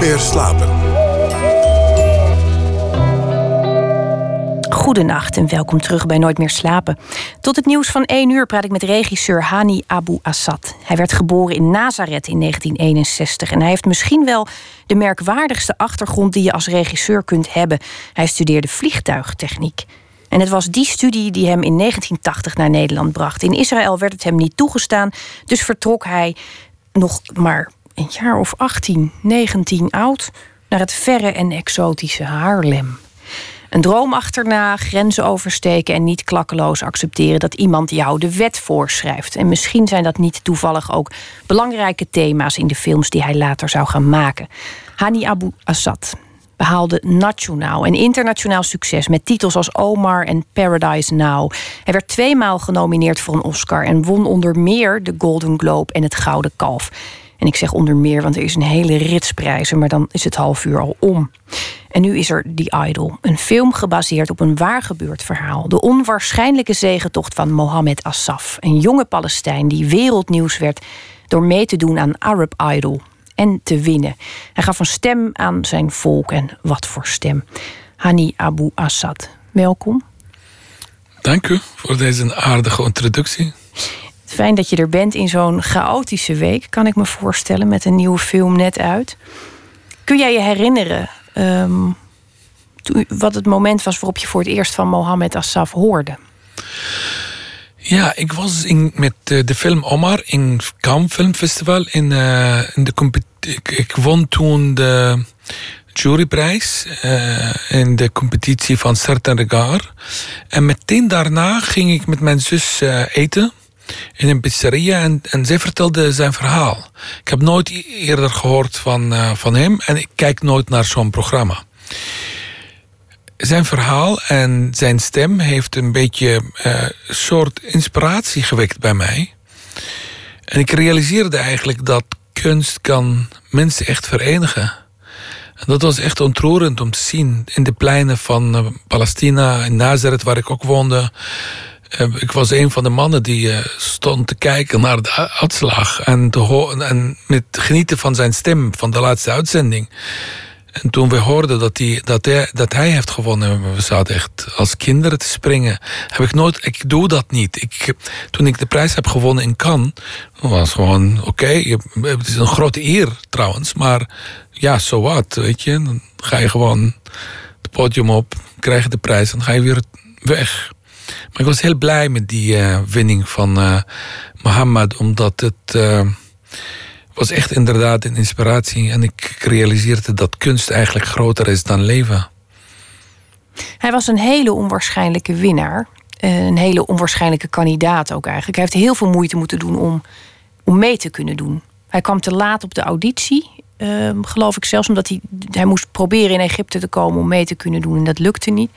Meer slapen. Goedenacht en welkom terug bij Nooit meer slapen. Tot het nieuws van 1 uur praat ik met regisseur Hani Abu Assad. Hij werd geboren in Nazareth in 1961 en hij heeft misschien wel de merkwaardigste achtergrond die je als regisseur kunt hebben. Hij studeerde vliegtuigtechniek. En het was die studie die hem in 1980 naar Nederland bracht. In Israël werd het hem niet toegestaan, dus vertrok hij nog maar een jaar of 18, 19 oud naar het verre en exotische Haarlem. Een droom achterna, grenzen oversteken en niet klakkeloos accepteren dat iemand jou de wet voorschrijft. En misschien zijn dat niet toevallig ook belangrijke thema's in de films die hij later zou gaan maken. Hani Abu Assad behaalde nationaal en internationaal succes met titels als Omar en Paradise Now. Hij werd tweemaal genomineerd voor een Oscar en won onder meer de Golden Globe en het Gouden Kalf. En ik zeg onder meer, want er is een hele rits prijzen, maar dan is het half uur al om. En nu is er The Idol, een film gebaseerd op een waar gebeurd verhaal. De onwaarschijnlijke zegentocht van Mohammed Assaf, een jonge Palestijn die wereldnieuws werd door mee te doen aan Arab Idol en te winnen. Hij gaf een stem aan zijn volk en wat voor stem. Hani Abu Assad, welkom. Dank u voor deze aardige introductie. Fijn dat je er bent in zo'n chaotische week, kan ik me voorstellen, met een nieuwe film net uit. Kun jij je herinneren um, wat het moment was waarop je voor het eerst van Mohammed Assaf hoorde? Ja, ik was in, met uh, de film Omar in Cannes Film Festival. In, uh, in de ik, ik won toen de juryprijs uh, in de competitie van Certain Regard. En meteen daarna ging ik met mijn zus eten in een pizzeria en, en zij vertelde zijn verhaal. Ik heb nooit eerder gehoord van, uh, van hem en ik kijk nooit naar zo'n programma. Zijn verhaal en zijn stem heeft een beetje uh, soort inspiratie gewekt bij mij. En ik realiseerde eigenlijk dat kunst kan mensen echt verenigen. En dat was echt ontroerend om te zien in de pleinen van uh, Palestina, in Nazareth, waar ik ook woonde. Uh, ik was een van de mannen die uh, stond te kijken naar de uitslag en, te en met genieten van zijn stem van de laatste uitzending. En toen we hoorden dat hij, dat hij, dat hij heeft gewonnen, we zaten echt als kinderen te springen. Heb ik nooit, ik doe dat niet. Ik, toen ik de prijs heb gewonnen in Cannes, was gewoon oké. Het is een grote eer trouwens, maar ja, zo wat, weet je. Dan ga je gewoon het podium op, krijg je de prijs en ga je weer weg. Maar ik was heel blij met die uh, winning van uh, Mohammed, omdat het uh, was echt inderdaad een inspiratie. En ik realiseerde dat kunst eigenlijk groter is dan leven. Hij was een hele onwaarschijnlijke winnaar. Een hele onwaarschijnlijke kandidaat ook eigenlijk. Hij heeft heel veel moeite moeten doen om, om mee te kunnen doen. Hij kwam te laat op de auditie. Ehm, geloof ik zelfs omdat hij, hij moest proberen in Egypte te komen om mee te kunnen doen. En dat lukte niet.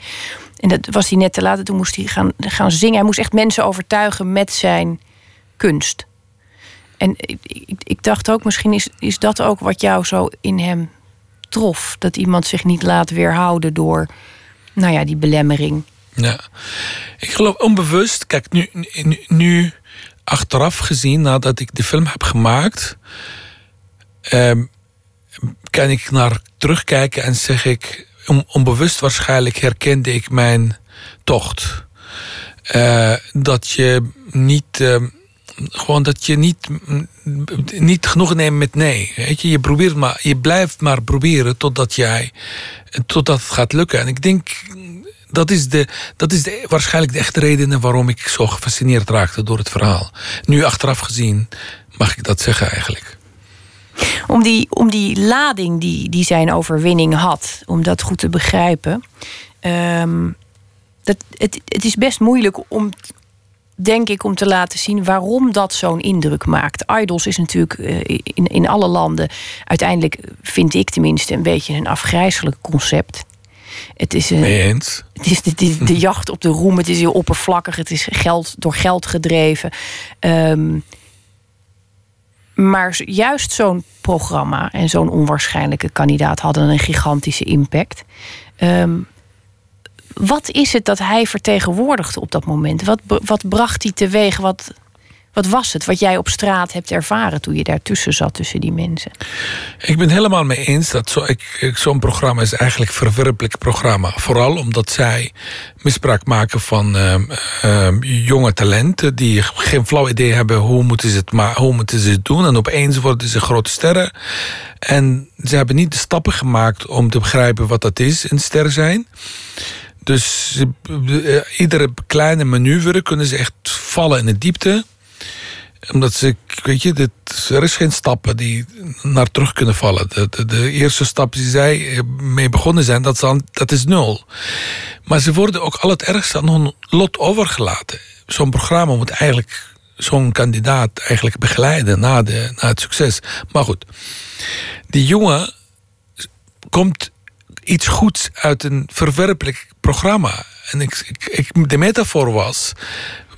En dat was hij net te laat. Toen moest hij gaan, gaan zingen. Hij moest echt mensen overtuigen met zijn kunst. En ik, ik, dacht ook, misschien is, is dat ook wat jou zo in hem trof. Dat iemand zich niet laat weerhouden door nou ja, die belemmering. Ja, ik geloof onbewust. Kijk, nu, nu, nu achteraf gezien, nadat ik de film heb gemaakt, ehm, kan ik naar terugkijken en zeg ik onbewust waarschijnlijk herkende ik mijn tocht. Uh, dat je niet. Uh, gewoon dat je niet, niet genoeg neemt met nee. Weet je? Je, probeert maar, je blijft maar proberen totdat, jij, totdat het gaat lukken. En ik denk, dat is, de, dat is de, waarschijnlijk de echte reden waarom ik zo gefascineerd raakte door het verhaal. Nu achteraf gezien mag ik dat zeggen eigenlijk. Om die, om die lading die, die zijn overwinning had, om dat goed te begrijpen. Um, dat, het, het is best moeilijk om, denk ik, om te laten zien waarom dat zo'n indruk maakt. Idols is natuurlijk uh, in, in alle landen, uiteindelijk vind ik tenminste, een beetje een afgrijzelijk concept. Het is, een, eens? Het is, het is de jacht op de roem, het is heel oppervlakkig, het is geld, door geld gedreven. Um, maar juist zo'n programma en zo'n onwaarschijnlijke kandidaat hadden een gigantische impact. Um, wat is het dat hij vertegenwoordigde op dat moment? Wat, wat bracht hij teweeg wat, Wat was het wat jij op straat hebt ervaren toen je daartussen zat tussen die mensen? Ik ben helemaal mee eens dat zo, ik, zo'n programma is eigenlijk een verwerpelijk programma. Vooral omdat zij misbruik maken van uh, jonge talenten die geen flauw idee hebben hoe moeten ze het, hoe moeten ze het doen. En opeens worden ze grote sterren. En ze hebben niet de stappen gemaakt om te begrijpen wat dat is, een ster zijn. Dus uh, iedere kleine manoeuvre kunnen ze echt vallen in de diepte omdat ze, weet je, dit, er is geen stappen die naar terug kunnen vallen. De, de, eerste stap die zij mee begonnen zijn, dat is, dat is nul. Maar ze worden ook al het ergste aan hun lot overgelaten. Zo'n programma moet eigenlijk zo'n kandidaat eigenlijk begeleiden na, de, na het succes. Maar goed, die jongen komt iets goeds uit een verwerpelijk programma. En ik, ik, de metafoor was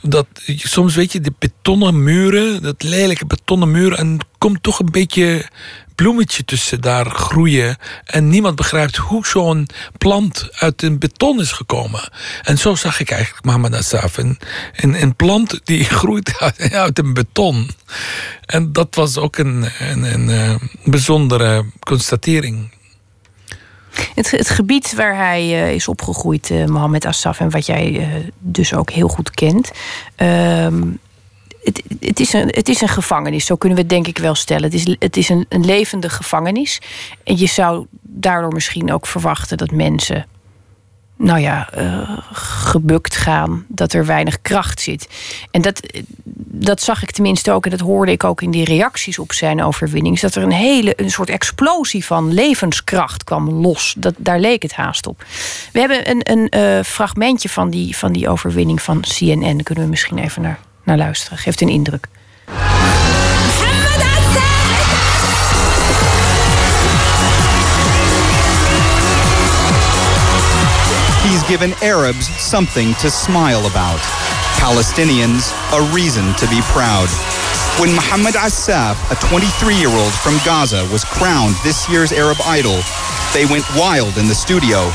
dat soms weet je, de betonnen muren, dat lelijke betonnen muren, en komt toch een beetje bloemetje tussen daar groeien. En niemand begrijpt hoe zo'n plant uit een beton is gekomen. En zo zag ik eigenlijk Mohammed Asaf. Een, een, een plant die groeit uit, een beton. En dat was ook een, een, een, een eh, bijzondere constatering. Het, het gebied waar hij uh, is opgegroeid, uh, Mohammed Assaf, en wat jij uh, dus ook heel goed kent. Ehm, het, het, is een, het is een gevangenis, zo kunnen we het denk ik wel stellen. Het is, het is een, een levende gevangenis. En je zou daardoor misschien ook verwachten dat mensen nou ja, uh, gebukt gaan, dat er weinig kracht zit. En dat, dat zag ik tenminste ook, en dat hoorde ik ook in die reacties op zijn overwinning, dat er een hele een soort explosie van levenskracht kwam los. Dat, daar leek het haast op. We hebben een, een uh, fragmentje van die, van die overwinning van CNN. Kunnen we misschien even naar, naar luisteren. Geeft een indruk. He's given Arabs something to smile about, Palestinians a reason to be proud. When Mohammed Assaf, a 23-year-old from Gaza, was crowned this year's Arab Idol, they went wild in the studio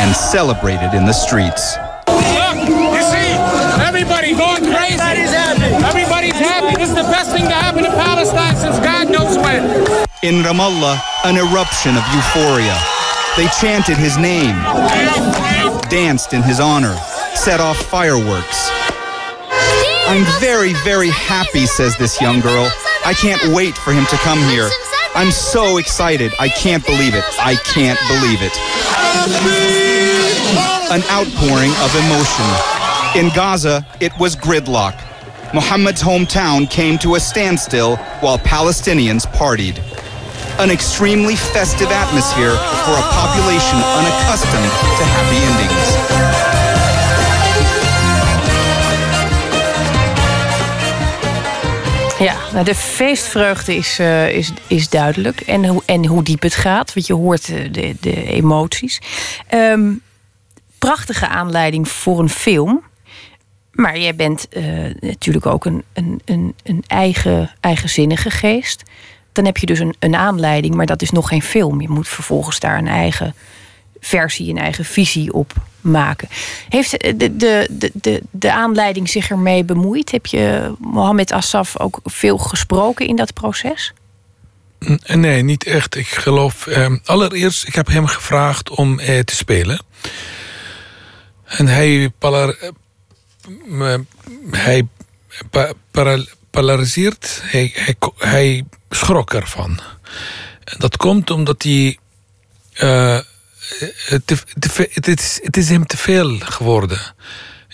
and celebrated in the streets. Look, you see, everybody going crazy. Everybody's happy. Everybody's happy. This is the best thing to happen to Palestine since God knows when. In Ramallah, an eruption of euphoria. They chanted his name, danced in his honor, set off fireworks. I'm very, very happy, says this young girl. I can't wait for him to come here. I'm so excited. I can't believe it. I can't believe it. An outpouring of emotion. In Gaza, it was gridlock. Muhammad's hometown came to a standstill while Palestinians partied. An extremely festive atmosphere for a population unaccustomed to happy endings. Ja, nou de feestvreugde is, uh, is, is duidelijk. En, hoe en hoe diep het gaat, want je hoort de, de emoties. Um, prachtige aanleiding voor een film. Maar jij bent uh, natuurlijk ook een, een, een, een eigen, eigenzinnige geest dan heb je dus een, een aanleiding, maar dat is nog geen film. Je moet vervolgens daar een eigen versie, een eigen visie op maken. Heeft de, de, de, de, de aanleiding zich ermee bemoeid? Heb je Mohammed Assaf ook veel gesproken in dat proces? Nee, niet echt. Ik geloof. Eh, allereerst, ik heb hem gevraagd om eh, te spelen. En hij, eh, hij pa, polariseert. Hij, hij, hij schrok ervan. Dat komt omdat hij. Uh, het, is, het is hem te veel geworden.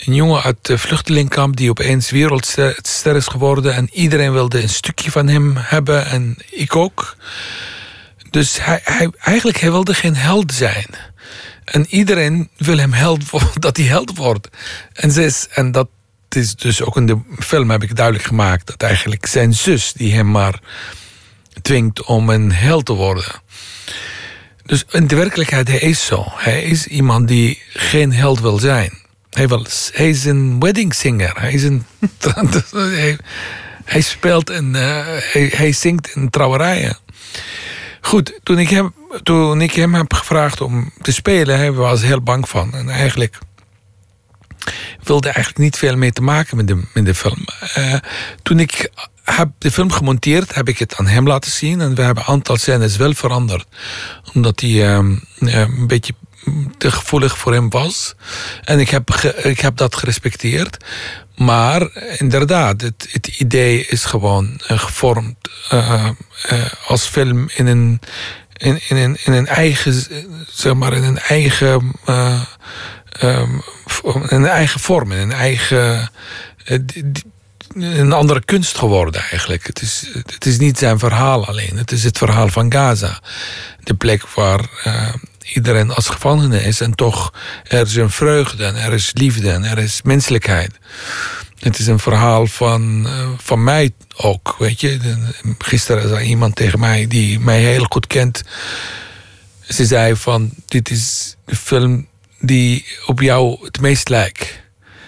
Een jongen uit de vluchtelingkamp die opeens wereldster is geworden. En iedereen wilde een stukje van hem hebben. En ik ook. Dus hij, hij, eigenlijk hij wilde geen held zijn. En iedereen wil hem held dat hij held wordt. En, ze en dat is dus ook in de film heb ik duidelijk gemaakt. Dat eigenlijk zijn zus die hem maar dwingt om een held te worden. Dus in de werkelijkheid, hij is zo. Hij is iemand die geen held wil zijn. Hij, wil, hij is een wedding singer. Hij, is een, hij, speelt en uh, hij, hij zingt in trouwerijen. Goed, toen ik, hem, toen ik hem heb gevraagd om te spelen, hij was heel bang van. En eigenlijk wilde eigenlijk niet veel mee te maken met de, met de film. Uh, toen ik heb de film gemonteerd, heb ik het aan hem laten zien. En we hebben een aantal scènes wel veranderd. Omdat hij uh, een beetje te gevoelig voor hem was. En ik heb, ik heb dat gerespecteerd. Maar inderdaad, het, het idee is gewoon uh, gevormd uh, als film in een, in, in, een, in een eigen, zeg maar, in een eigen, in een eigen vorm, in een eigen, een andere kunst geworden eigenlijk. Het is, het is niet zijn verhaal alleen, het is het verhaal van Gaza. De plek waar iedereen als gevangene is en toch er is een vreugde en er is liefde en er is menselijkheid. Het is een verhaal van, uh, van mij ook, weet je. Gisteren zei iemand tegen mij die mij heel goed kent. Ze zei van, dit is de film die op jou het meest lijkt.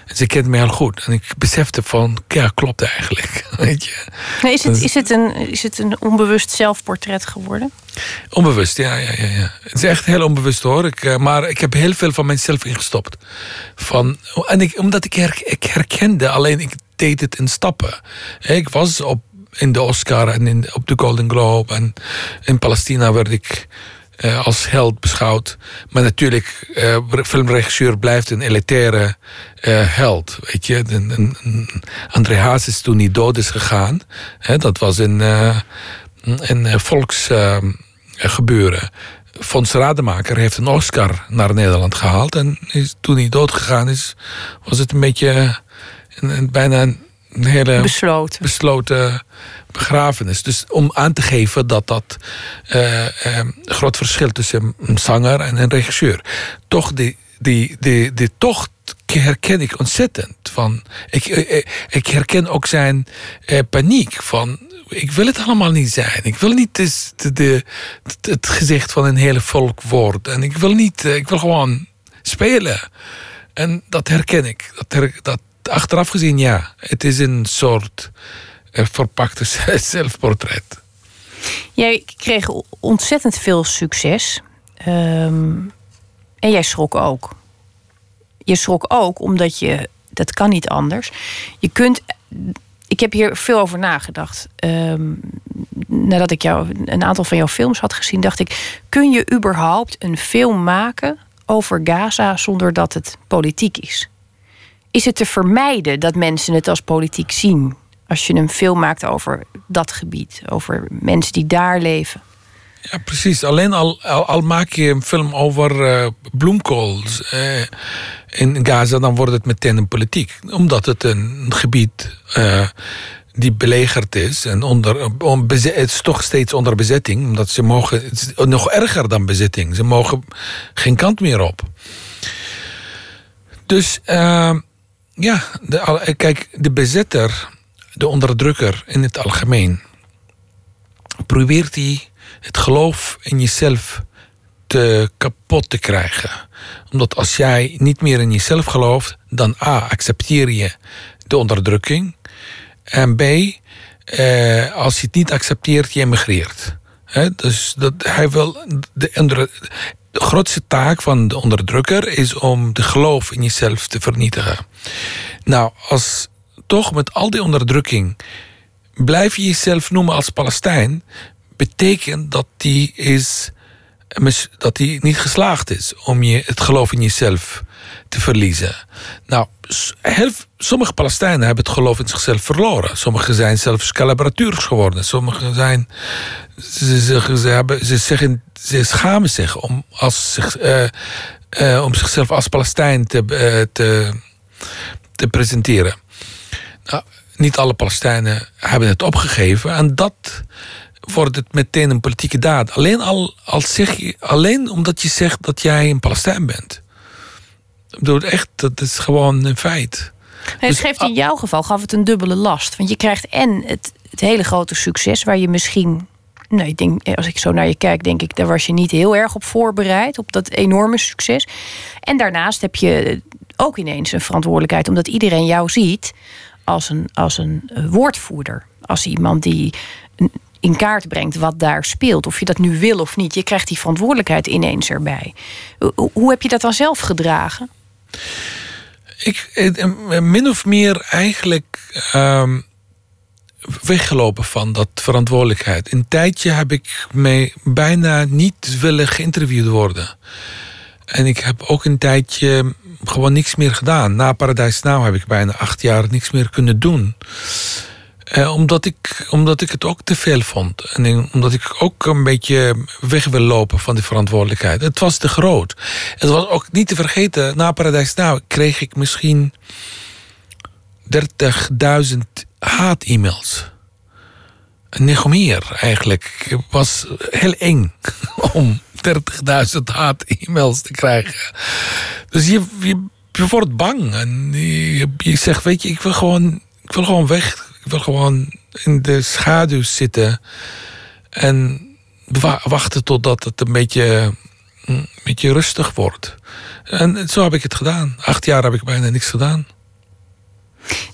En ze kent me heel goed. En ik besefte van, ja, klopt eigenlijk. Weet je? Nee, is, het, is, het een, is het een onbewust zelfportret geworden? Onbewust, ja, ja, ja, ja. Het is echt heel onbewust hoor. Ik, eh, maar ik heb heel veel van mezelf ingestopt. Van, en ik, omdat ik, her, ik herkende, alleen ik deed het in stappen. Ik was op, in de Oscar en in, op de Golden Globe. En in Palestina werd ik uh, als held beschouwd. Maar natuurlijk, uh, filmregisseur blijft een elitaire uh, held. Weet je, een, een, André Haas is toen hij dood is gegaan. Hè, dat was een, een volksgebeuren. Fons Rademaker heeft een Oscar naar Nederland gehaald. En is, toen hij dood gegaan is, was het een beetje een, bijna een hele besloten. besloten begrafenis. Dus om aan te geven dat dat uh, uh, groot verschil tussen een zanger en een regisseur. Toch die, die, die, die tocht herken ik ontzettend. Van, ik, ik herken ook zijn uh, paniek van ik wil het allemaal niet zijn. Ik wil niet de, de, het gezicht van een hele volk worden. En ik wil niet, ik wil gewoon spelen. En dat herken ik. Dat, her, dat achteraf gezien, ja. Het is een soort verpakte zelfportret. Jij kreeg ontzettend veel succes. Um, en jij schrok ook. Je schrok ook omdat je, dat kan niet anders. Je kunt, ik heb hier veel over nagedacht. Um, nadat ik jou, een aantal van jouw films had gezien, dacht ik: kun je überhaupt een film maken over Gaza zonder dat het politiek is? Is het te vermijden dat mensen het als politiek zien? als je een film maakt over dat gebied, over mensen die daar leven. Ja, precies. Alleen al, al, maak je een film over uh, bloemkool uh, in Gaza, dan wordt het meteen een politiek. Omdat het een gebied uh, die belegerd is en onder, het is toch steeds onder bezetting. Omdat ze mogen, het is nog erger dan bezetting. Ze mogen geen kant meer op. Dus ja, de, kijk, de bezetter de onderdrukker in het algemeen, probeert hij het geloof in jezelf te kapot te krijgen. Omdat als jij niet meer in jezelf gelooft, dan A, accepteer je de onderdrukking. En B, eh, als je het niet accepteert, je emigreert. Dus dat, hij wil de, de, grootste taak van de onderdrukker is om de geloof in jezelf te vernietigen. Nou, als toch met al die onderdrukking blijf je jezelf noemen als Palestijn, betekent dat die, is, dat die niet geslaagd is om je het geloof in jezelf te verliezen. Nou, sommige Palestijnen hebben het geloof in zichzelf verloren. Sommigen zijn zelfs collaborateurs geworden. Sommigen zijn. Ze, ze, ze, hebben, ze, zeggen, ze schamen zich om, als zich, uh, uh, om zichzelf als Palestijn te, uh, te, te presenteren. Nou, niet alle Palestijnen hebben het opgegeven. En dat wordt het meteen een politieke daad. Alleen, al, als zeg je, alleen omdat je zegt dat jij een Palestijn bent. Ik bedoel, echt, dat is gewoon een feit. het dus, geeft in jouw geval gaf het een dubbele last. Want je krijgt en het, het hele grote succes waar je misschien nou, ik denk, als ik zo naar je kijk, denk ik, daar was je niet heel erg op voorbereid, op dat enorme succes. En daarnaast heb je ook ineens een verantwoordelijkheid, omdat iedereen jou ziet als een, als een eh, woordvoerder. Als iemand die in kaart brengt wat daar speelt. Of je dat nu wil of niet. Je krijgt die verantwoordelijkheid ineens erbij. Hoe heb je dat dan zelf gedragen? Ik, eh, min of meer eigenlijk ehm, weggelopen van dat verantwoordelijkheid. Een tijdje heb ik mij bijna niet willen geïnterviewd worden. En ik heb ook een tijdje gewoon niks meer gedaan. Na Paradijs Now heb ik bijna acht jaar niks meer kunnen doen. Eh, omdat, ik, omdat ik het ook te veel vond. En omdat ik ook een beetje weg wil lopen van die verantwoordelijkheid. Het was te groot. Het was ook niet te vergeten, na Paradijs Now kreeg ik misschien 30.000 haat-e-mails. Nog meer eigenlijk. Het was heel eng om 30.000 haat-e-mails te krijgen. Dus je, je, je wordt bang. En je, je zegt, weet je, ik wil gewoon, ik wil gewoon weg wil gewoon in de schaduw zitten en wachten totdat het een beetje, een beetje rustig wordt. En zo heb ik het gedaan. Acht jaar heb ik bijna niks gedaan.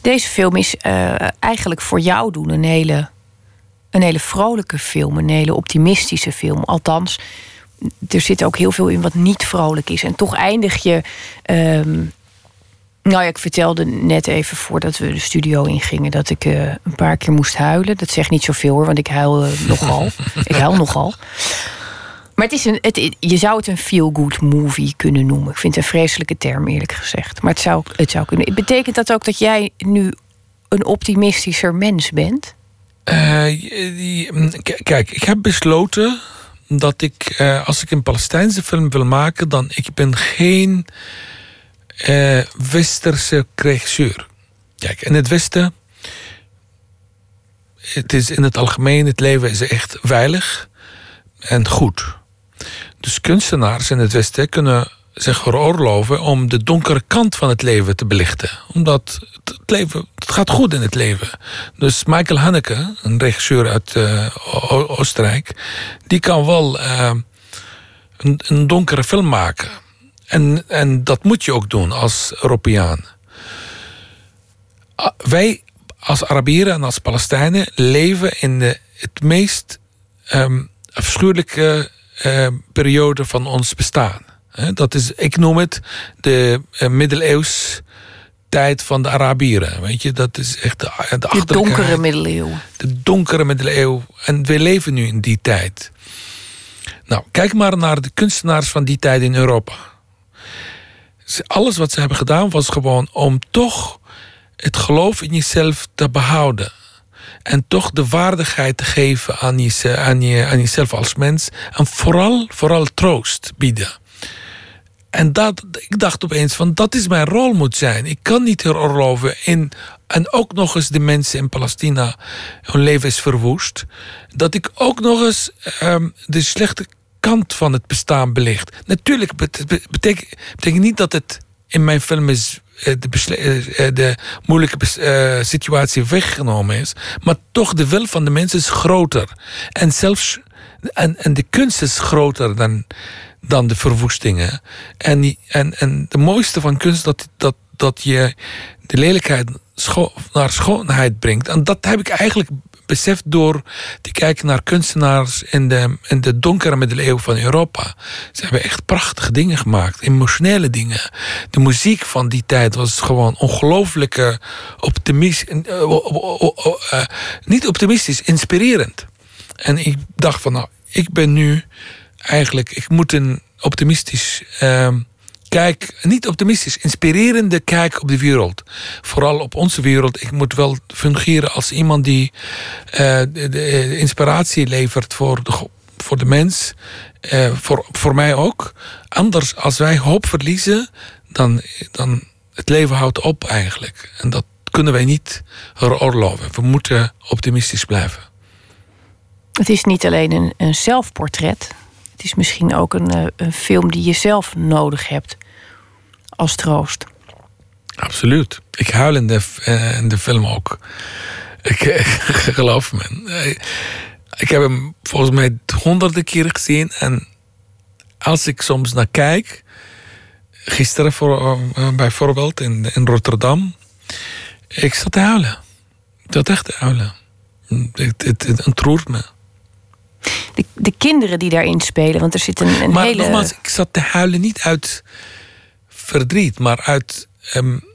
Deze film is uh, eigenlijk voor jou doen een hele, een hele vrolijke film, een hele optimistische film. Althans, er zit ook heel veel in wat niet vrolijk is. En toch eindig je um, nou ja, ik vertelde net even voordat we de studio ingingen dat ik uh, een paar keer moest huilen. Dat zegt niet zoveel hoor, want ik huil uh, nogal. ik huil nogal. Maar het is een, het, je zou het een feel-good movie kunnen noemen. Ik vind het een vreselijke term, eerlijk gezegd. Maar het zou, het zou kunnen. Betekent dat ook dat jij nu een optimistischer mens bent? Uh, kijk, ik heb besloten dat ik, als ik een Palestijnse film wil maken, dan ik ben geen uh, westerse regisseur. Kijk, in het Westen, het is in het algemeen, het leven is echt veilig en goed. Dus kunstenaars in het Westen kunnen zich veroorloven om de donkere kant van het leven te belichten. Omdat het, leven, het gaat goed in het leven. Dus Michael Haneke, een regisseur uit uh, Oostenrijk, die kan wel uh, een, een donkere film maken. En, en dat moet je ook doen als Europeaan. Ah, wij als Arabieren en als Palestijnen leven in de het meest um, afschuwelijke uh, periode van ons bestaan. Dat is, ik noem het de uh, middeleeuws tijd van de Arabieren. Weet je, dat is echt de, de, de donkere middeleeuwen. De donkere middeleeuwen. En we leven nu in die tijd. Nou, kijk maar naar de kunstenaars van die tijd in Europa alles wat ze hebben gedaan was gewoon om toch het geloof in jezelf te behouden. En toch de waardigheid te geven aan, je, aan, je, aan jezelf als mens. En vooral, vooral troost bieden. En dat, ik dacht opeens van dat is mijn rol moet zijn. Ik kan niet veroorloven in en ook nog eens de mensen in Palestina hun leven is verwoest. Dat ik ook nog eens um, de slechte kant van het bestaan belicht. Natuurlijk betekent, niet dat het in mijn film is eh, de, eh, eh, de moeilijke situatie weggenomen is. Maar toch, de wil van de mensen is groter. En zelfs en, en de kunst is groter dan, dan de verwoestingen. En, en, en de mooiste van kunst dat, dat, dat je de lelijkheid naar schoonheid brengt. En dat heb ik eigenlijk beseft door te kijken naar kunstenaars in de, in de donkere middeleeuwen van Europa. Ze hebben echt prachtige dingen gemaakt, emotionele dingen. De muziek van die tijd was gewoon ongelooflijke optimistisch, uh, niet optimistisch, inspirerend. En ik dacht van nou, ik ben nu eigenlijk, ik moet een optimistisch ehm, kijk, niet optimistisch, inspirerende kijk op de wereld. Vooral op onze wereld. Ik moet wel fungeren als iemand die uh, de, de, inspiratie levert voor de, voor de mens. Uh, voor, voor mij ook. Anders, als wij hoop verliezen, dan, dan het leven houdt op eigenlijk. En dat kunnen wij niet veroorloven. We moeten optimistisch blijven. Het is niet alleen een, een zelfportret. Het is misschien ook een, eh, een film die je zelf nodig hebt als troost. Absoluut. Ik huil in de, eh, in de film ook. Ik, geloof me. Eh, ik heb hem volgens mij honderden keren gezien. En als ik soms naar kijk. Gisteren voor, uh, bijvoorbeeld in, in Rotterdam. Ik zat te huilen. Ik zat echt te huilen. Het, het, het ontroert me. De, de, kinderen die daarin spelen, want er zit een, een maar hele... nogmaals, ik zat te huilen niet uit verdriet, maar uit. Um,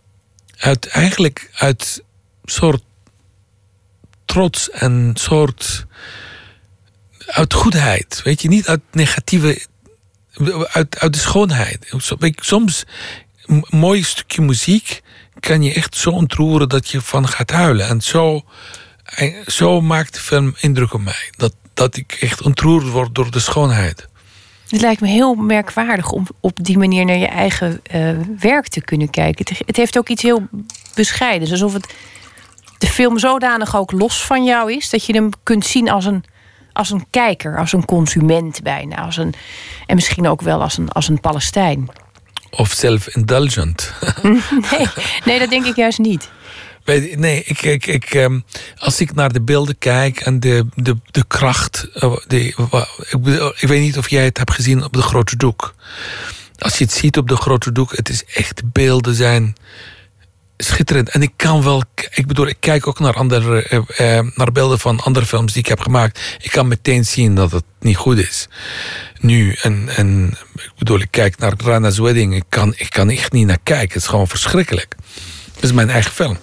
uit eigenlijk uit soort trots en soort uit goedheid. Weet je, niet uit negatieve, uit, uit de schoonheid. Soms een mooi stukje muziek kan je echt zo ontroeren dat je van gaat huilen. En zo, zo maakt de film indruk op mij. Dat, dat ik echt ontroerd word door de schoonheid. Het lijkt me heel merkwaardig om op die manier naar je eigen uh, werk te kunnen kijken. Het heeft ook iets heel bescheidens. Alsof het de film zodanig ook los van jou is dat je hem kunt zien als een, als een kijker, als een consument bijna. Als een, en misschien ook wel als een, als een Palestijn. Of self-indulgent. nee, nee, dat denk ik juist niet. Nee, ik, ik, ik, ehm, als ik naar de beelden kijk en de, de, de kracht. Eh, de, ik, ik weet niet of jij het hebt gezien op de grote doek. Als je het ziet op de grote doek, het is echt beelden zijn schitterend. En ik kan wel, ik bedoel, ik kijk ook naar, andere, eh, eh, naar beelden van andere films die ik heb gemaakt. Ik kan meteen zien dat het niet goed is. Nu, en, en ik bedoel, ik kijk naar Rana's Wedding. Ik kan, ik kan echt niet naar kijken. Het is gewoon verschrikkelijk. Dat is mijn eigen film.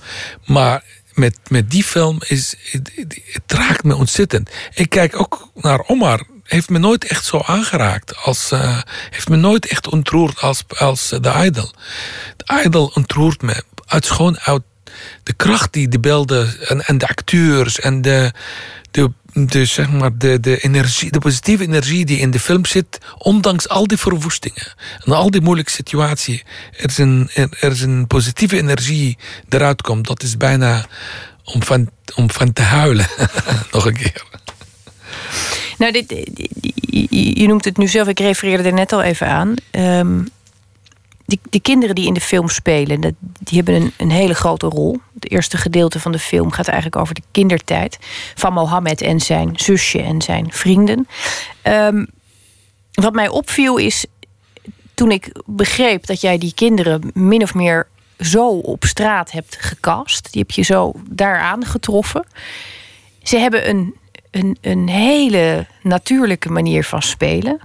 Maar met, met die film is het, het raakt me ontzettend. Ik kijk ook naar Omar. Heeft me nooit echt zo aangeraakt. Als, uh, heeft me nooit echt ontroerd als, als de Idol. De Idol ontroert me uit gewoon uit de kracht die de beelden en, en de acteurs en de, de, de, zeg maar de, de, energie, de positieve energie die in de film zit, ondanks al die verwoestingen en al die moeilijke situaties, er is een, er, is een positieve energie eruit komt. Dat is bijna om van, om van te huilen. Nog een keer. Nou, dit, je noemt het nu zelf, ik refereerde er net al even aan. Um, die, kinderen die in de film spelen, die hebben een, een hele grote rol. Het eerste gedeelte van de film gaat eigenlijk over de kindertijd van Mohammed en zijn zusje en zijn vrienden. Ehm, wat mij opviel is toen ik begreep dat jij die kinderen min of meer zo op straat hebt gecast. Die heb je zo daaraan getroffen. Ze hebben een, een, een hele natuurlijke manier van spelen.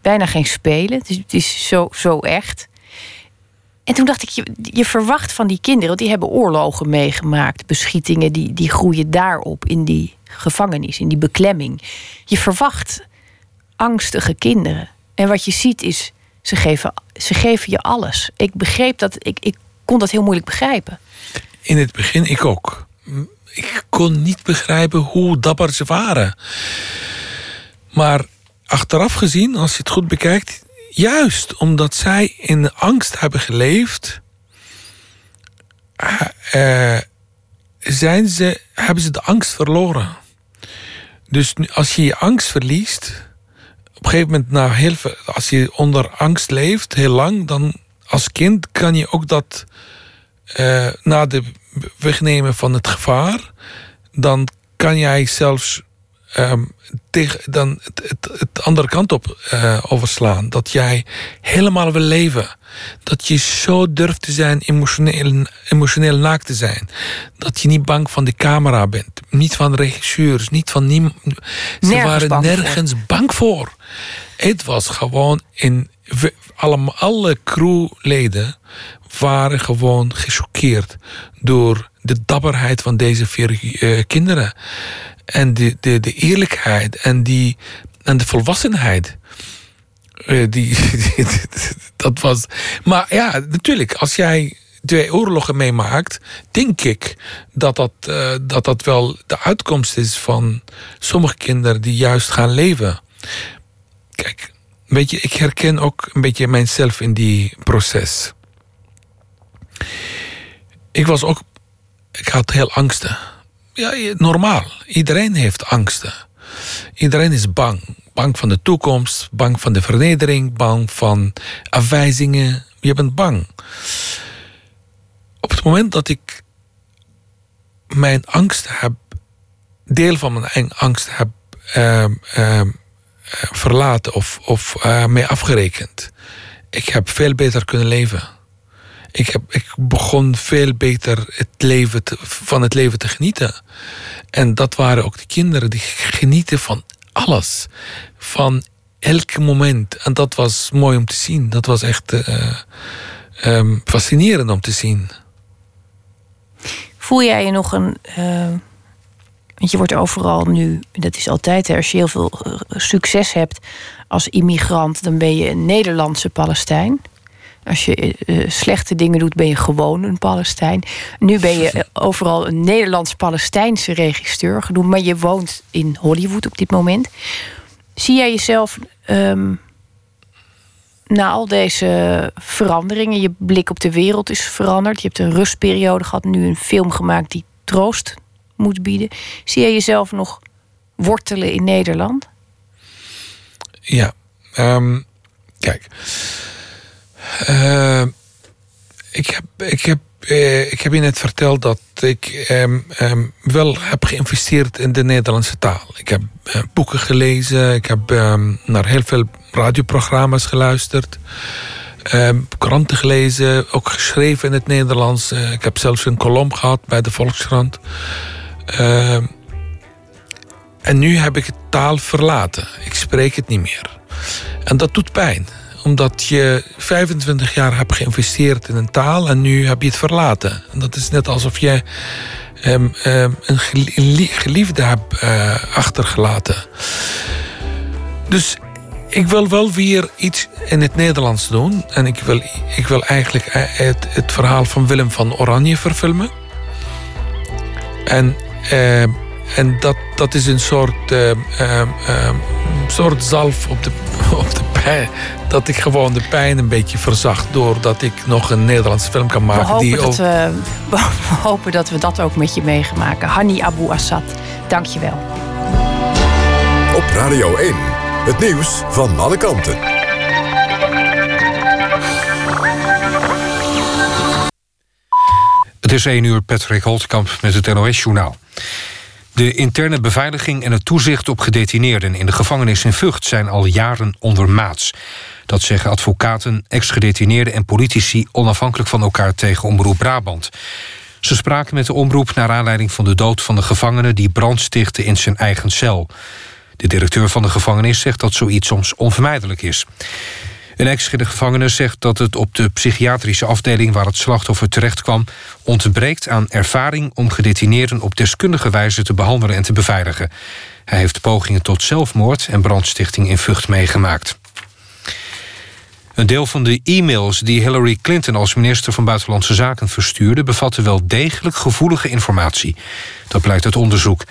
bijna geen spelen. Het is, het is zo, zo echt. En toen dacht ik, je, je verwacht van die kinderen, want die hebben oorlogen meegemaakt, beschietingen, die, die groeien daarop in die gevangenis, in die beklemming. Je verwacht angstige kinderen. En wat je ziet is, ze geven, ze geven je alles. Ik begreep dat, ik, ik kon dat heel moeilijk begrijpen. In het begin ik ook. Ik kon niet begrijpen hoe dapper ze waren. Maar achteraf gezien, als je het goed bekijkt, juist omdat zij in de angst hebben geleefd, uh, zijn ze, hebben ze de angst verloren. Dus als je je angst verliest, op een gegeven moment, nou, heel als je onder angst leeft, heel lang, dan als kind kan je ook dat uh, na de wegnemen van het gevaar, dan kan jij zelfs um, tegen, dan het, het, het, andere kant op uh, overslaan. Dat jij helemaal wil leven. Dat je zo durft te zijn, emotioneel, emotioneel naakt te zijn. Dat je niet bang van de camera bent. Niet van regisseurs, niet van niemand. Ze waren nergens bang voor. Het was gewoon in. Alle, alle crewleden waren gewoon gechoqueerd door de dapperheid van deze vier uh, kinderen en de, de, de eerlijkheid en, die, en de volwassenheid. Uh, die, dat was. Maar ja, natuurlijk, als jij twee oorlogen meemaakt, denk ik dat dat, uh, dat dat wel de uitkomst is van sommige kinderen die juist gaan leven. Kijk, weet je, ik herken ook een beetje mijzelf in die proces. Ik was ook, ik had heel angsten ja, normaal. Iedereen heeft angsten. Iedereen is bang. Bang van de toekomst, bang van de vernedering, bang van afwijzingen. Je bent bang. Op het moment dat ik mijn angst heb, deel van mijn angst heb uh, uh, verlaten of, of uh, mee afgerekend, ik heb veel beter kunnen leven ik, heb, ik begon veel beter het leven van het leven te genieten. En dat waren ook de kinderen die genieten van alles. Van elk moment. En dat was mooi om te zien. Dat was echt uh, fascinerend om te zien. Voel jij je nog een. Uh, want je wordt overal nu, dat is altijd, hè, als je heel veel uh, succes hebt als immigrant, dan ben je een Nederlandse Palestijn. Als je uh, slechte dingen doet, ben je gewoon een Palestijn. Nu ben je overal een Nederlands-Palestijnse regisseur genoemd, maar je woont in Hollywood op dit moment. Zie jij jezelf um, na al deze veranderingen, je blik op de wereld is veranderd. Je hebt een rustperiode gehad, nu een film gemaakt die troost moet bieden. Zie je jezelf nog wortelen in Nederland? Ja, um, kijk. Uh, ik, heb, ik, heb, uh, ik heb je net verteld dat ik um, um, wel heb geïnvesteerd in de Nederlandse taal. Ik heb uh, boeken gelezen, ik heb naar heel veel radioprogramma's geluisterd. kranten gelezen, ook geschreven in het Nederlands. Ik heb zelfs een kolom gehad bij de Volkskrant. en nu heb ik het taal verlaten. Ik spreek het niet meer. En dat doet pijn omdat je 25 jaar hebt geïnvesteerd in een taal en nu heb je het verlaten. En dat is net alsof je um, um, een geliefde hebt uh, achtergelaten. Dus ik wil wel weer iets in het Nederlands doen. En ik wil, ik wil eigenlijk eh, het, het verhaal van Willem van Oranje verfilmen. En, uh, en dat, dat is een soort, uh, soort zalf op de, op de pijn. Dat ik gewoon de pijn een beetje verzacht. Doordat ik nog een Nederlandse film kan maken. We hopen, die dat, we, we hopen dat we dat ook met je mee gaan maken. Hani Abu Assad, dank je wel. Op Radio 1, het nieuws van alle kanten. Het is 1 uur, Patrick Holtkamp met het NOS-journaal. De interne beveiliging en het toezicht op gedetineerden in de gevangenis in Vught zijn al jaren ondermaats. Dat zeggen advocaten, ex-gedetineerden en politici onafhankelijk van elkaar tegen Omroep Brabant. Ze spraken met de omroep naar aanleiding van de dood van de gevangene die brand stichtte in zijn eigen cel. De directeur van de gevangenis zegt dat zoiets soms onvermijdelijk is. Een ex-gevangene zegt dat het op de psychiatrische afdeling... waar het slachtoffer terecht kwam, ontbreekt aan ervaring... om gedetineerden op deskundige wijze te behandelen en te beveiligen. Hij heeft pogingen tot zelfmoord en brandstichting in Vught meegemaakt. Een deel van de e-mails die Hillary Clinton als minister van Buitenlandse Zaken verstuurde... bevatte wel degelijk gevoelige informatie. Dat blijkt uit onderzoek.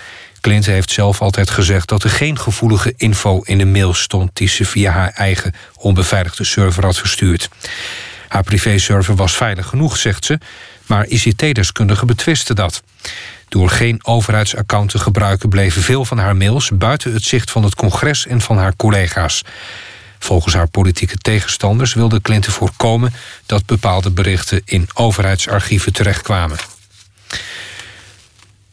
Clinton heeft zelf altijd gezegd dat er geen gevoelige info in de mail stond... die ze via haar eigen onbeveiligde server had verstuurd. Haar privéserver was veilig genoeg, zegt ze, maar ICT-deskundigen betwisten dat. Door geen overheidsaccount te gebruiken bleven veel van haar mails... buiten het zicht van het congres en van haar collega's. Volgens haar politieke tegenstanders wilde Clinton voorkomen... dat bepaalde berichten in overheidsarchieven terechtkwamen.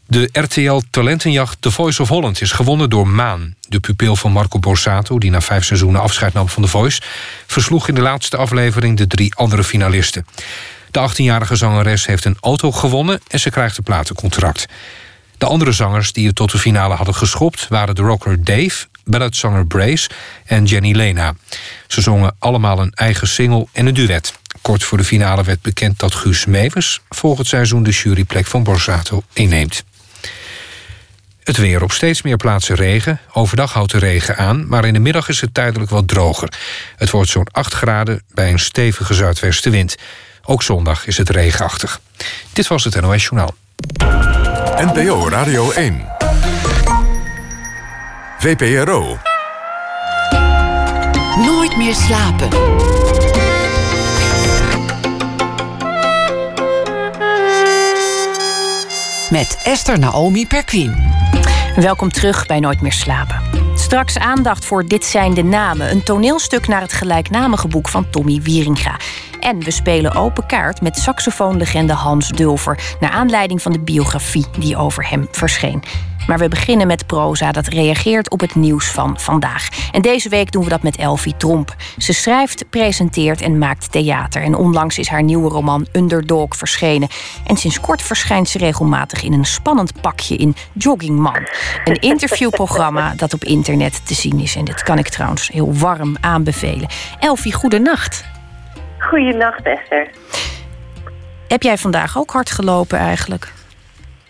De RTL Talentenjacht The Voice of Holland is gewonnen door Maan. De pupil van Marco Borsato, die na vijf seizoenen afscheid nam van The Voice... versloeg in de laatste aflevering de drie andere finalisten. De 18-jarige zangeres heeft een auto gewonnen en ze krijgt een platencontract. De andere zangers die het tot de finale hadden geschopt... waren de rocker Dave, balladzanger Brace en Jenny Lena. Ze zongen allemaal een eigen single en een duet. Kort voor de finale werd bekend dat Guus Meeuwis... volgend seizoen de juryplek van Borsato inneemt. Het weer op steeds meer plaatsen regen. Overdag houdt de regen aan, maar in de middag is het tijdelijk wat droger. Het wordt zo'n 8 graden bij een stevige zuidwestenwind. Ook zondag is het regenachtig. Dit was het NOS Journaal. NPO Radio 1. VPRO. Nooit meer slapen. Met Esther Naomi Perquin. Welkom terug bij Nooit meer slapen. Straks aandacht voor Dit zijn de namen, een toneelstuk naar het gelijknamige boek van Tommy Wieringa. En we spelen open kaart met saxofoonlegende Hans Dulver, naar aanleiding van de biografie die over hem verscheen. Maar we beginnen met proza dat reageert op het nieuws van vandaag. En deze week doen we dat met Elfie Tromp. Ze schrijft, presenteert en maakt theater. En onlangs is haar nieuwe roman Underdog verschenen. En sinds kort verschijnt ze regelmatig in een spannend pakje in Joggingman. Een interviewprogramma dat op internet te zien is. En dit kan ik trouwens heel warm aanbevelen. Elfie, goedenacht. Goedenacht, Esther. Heb jij vandaag ook hard gelopen eigenlijk?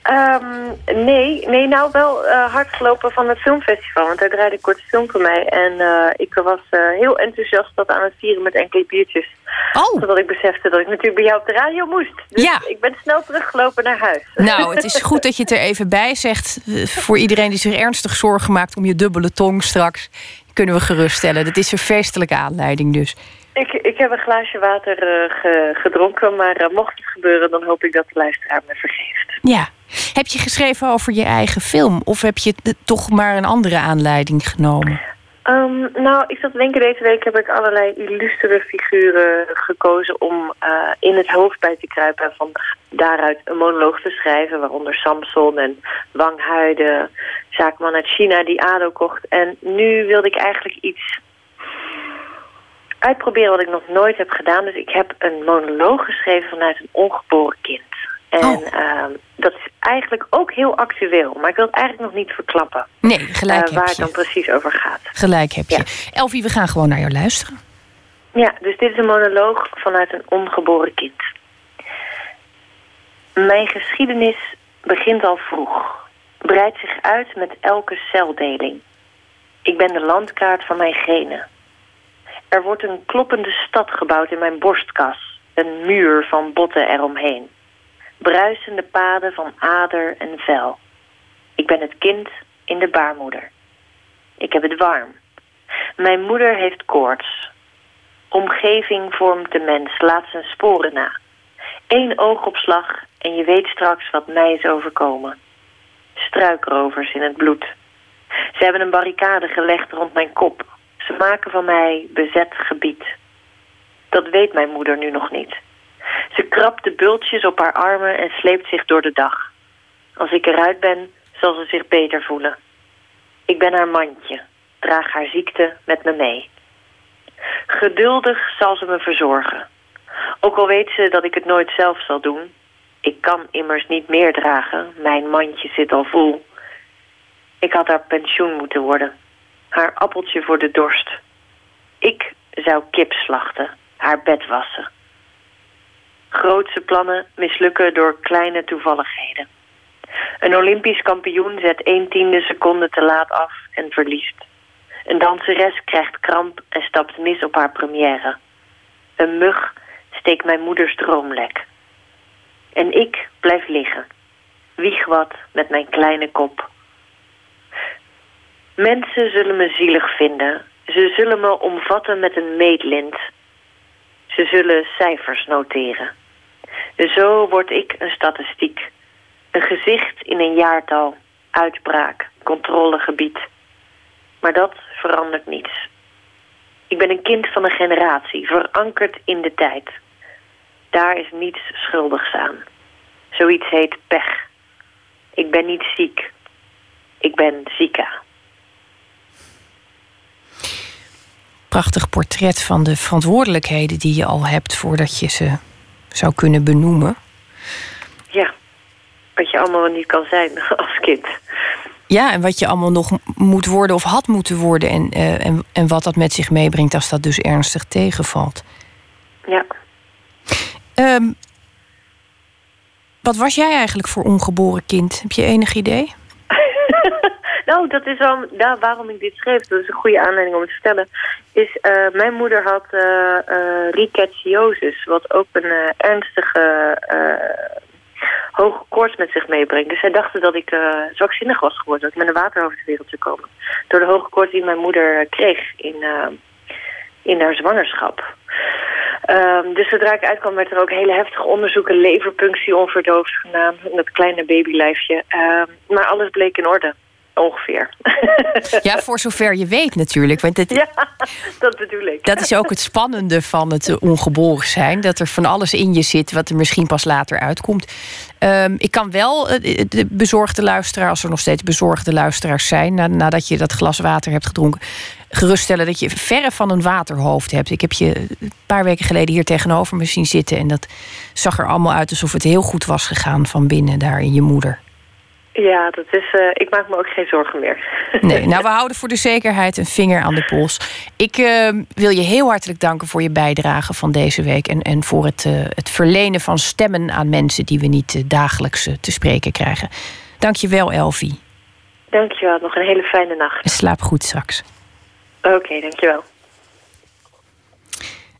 Ehm, nee, nee, nou wel uh, hard gelopen van het filmfestival. Want daar draaide een korte film voor mij. En uh, ik was uh, heel enthousiast dat aan het vieren met enkele biertjes. Oh. Zodat ik besefte dat ik natuurlijk bij jou op de radio moest. Dus ja. ik ben snel teruggelopen naar huis. Nou, het is goed dat je het er even bij zegt. Voor iedereen die zich ernstig zorgen maakt om je dubbele tong straks... kunnen we geruststellen. Dat is een feestelijke aanleiding dus. Ik, ik heb een glaasje water ge, gedronken, maar mocht het gebeuren... dan hoop ik dat de luisteraar me vergeeft. Ja. Heb je geschreven over je eigen film? Of heb je toch maar een andere aanleiding genomen? Um, nou, ik zat denken, deze week heb ik allerlei illustere figuren gekozen om uh, in het hoofd bij te kruipen en van daaruit een monoloog te schrijven, waaronder Samson en Wang Hui, de zaakman uit China die ADO kocht. En nu wilde ik eigenlijk iets uitproberen wat ik nog nooit heb gedaan. Dus ik heb een monoloog geschreven vanuit een ongeboren kind. En oh. uh, dat is eigenlijk ook heel actueel. Maar ik wil het eigenlijk nog niet verklappen. Nee, gelijk uh, Waar het dan precies over gaat. Gelijk heb je. Ja. Elfie, we gaan gewoon naar jou luisteren. Ja, dus dit is een monoloog vanuit een ongeboren kind. Mijn geschiedenis begint al vroeg. Breidt zich uit met elke celdeling. Ik ben de landkaart van mijn genen. Er wordt een kloppende stad gebouwd in mijn borstkas. Een muur van botten eromheen bruisende paden van ader en vel. Ik ben het kind in de baarmoeder. Ik heb het warm. Mijn moeder heeft koorts. Omgeving vormt de mens, laat zijn sporen na. Eén oogopslag en je weet straks wat mij is overkomen. Struikrovers in het bloed. Ze hebben een barricade gelegd rond mijn kop. Ze maken van mij bezet gebied. Dat weet mijn moeder nu nog niet. Ze krabt de bultjes op haar armen en sleept zich door de dag. Als ik eruit ben, zal ze zich beter voelen. Ik ben haar mandje, draag haar ziekte met me mee. Geduldig zal ze me verzorgen. Ook al weet ze dat ik het nooit zelf zal doen. Ik kan immers niet meer dragen, mijn mandje zit al vol. Ik had haar pensioen moeten worden. Haar appeltje voor de dorst. Ik zou kip slachten, haar bed wassen. Grootse plannen mislukken door kleine toevalligheden. Een Olympisch kampioen zet 1 tiende seconde te laat af en verliest. Een danseres krijgt kramp en stapt mis op haar première. Een mug steekt mijn moeders droomlek. En ik blijf liggen. Wieg wat met mijn kleine kop. Mensen zullen me zielig vinden. Ze zullen me omvatten met een meetlint. Ze zullen cijfers noteren. Zo word ik een statistiek. Een gezicht in een jaartal. Uitbraak, controlegebied. Maar dat verandert niets. Ik ben een kind van een generatie, verankerd in de tijd. Daar is niets schuldigs aan. Zoiets heet pech. Ik ben niet ziek. Ik ben Zika. Prachtig portret van de verantwoordelijkheden die je al hebt voordat je ze zou kunnen benoemen. Ja, wat je allemaal niet kan zijn als kind. Ja, en wat je allemaal nog moet worden of had moeten worden. En, uh, en, en wat dat met zich meebrengt als dat dus ernstig tegenvalt. Ja. Um, wat was jij eigenlijk voor ongeboren kind? Heb je enig idee? Nou, dat is wel waarom ik dit schreef. Dat is een goede aanleiding om het te vertellen. Is, uh, mijn moeder had uh, wat ook een ernstige hoge koorts met zich meebrengt. Dus zij dachten dat ik zwakzinnig was geworden, dat ik met een waterhoofd de wereld zou komen. Door de hoge koorts die mijn moeder kreeg in, in haar zwangerschap. Um, dus zodra ik uitkwam werd er ook hele heftige onderzoeken, leverpunctie onverdoofd gedaan, dat kleine babylijfje. Uh, maar alles bleek in orde. Ongeveer. Ja, voor zover je weet natuurlijk. Want het, ja, dat bedoel ik. Dat is ook het spannende van het ongeboren zijn. Dat er van alles in je zit wat er misschien pas later uitkomt. Um, ik kan wel de bezorgde luisteraar, als er nog steeds bezorgde luisteraars zijn... nadat je dat glas water hebt gedronken... geruststellen dat je verre van een waterhoofd hebt. Ik heb je een paar weken geleden hier tegenover me zien zitten... en dat zag er allemaal uit alsof het heel goed was gegaan van binnen daar in je moeder. Ja, dat is, uh, ik maak me ook geen zorgen meer. Nee, nou we houden voor de zekerheid een vinger aan de pols. Ik uh, wil je heel hartelijk danken voor je bijdrage van deze week... en, en voor het, uh, het verlenen van stemmen aan mensen... die we niet dagelijks te spreken krijgen. Dank je wel, Elfie. Dank je wel. Nog een hele fijne nacht. En slaap goed straks. Oké, okay, dank je wel.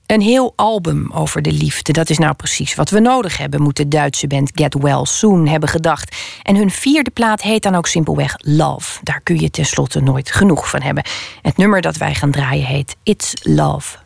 Een heel album over de liefde, dat is nou precies wat we nodig hebben, moet de Duitse band Get Well Soon hebben gedacht. En hun vierde plaat heet dan ook simpelweg Love. Daar kun je tenslotte nooit genoeg van hebben. Het nummer dat wij gaan draaien heet It's Love.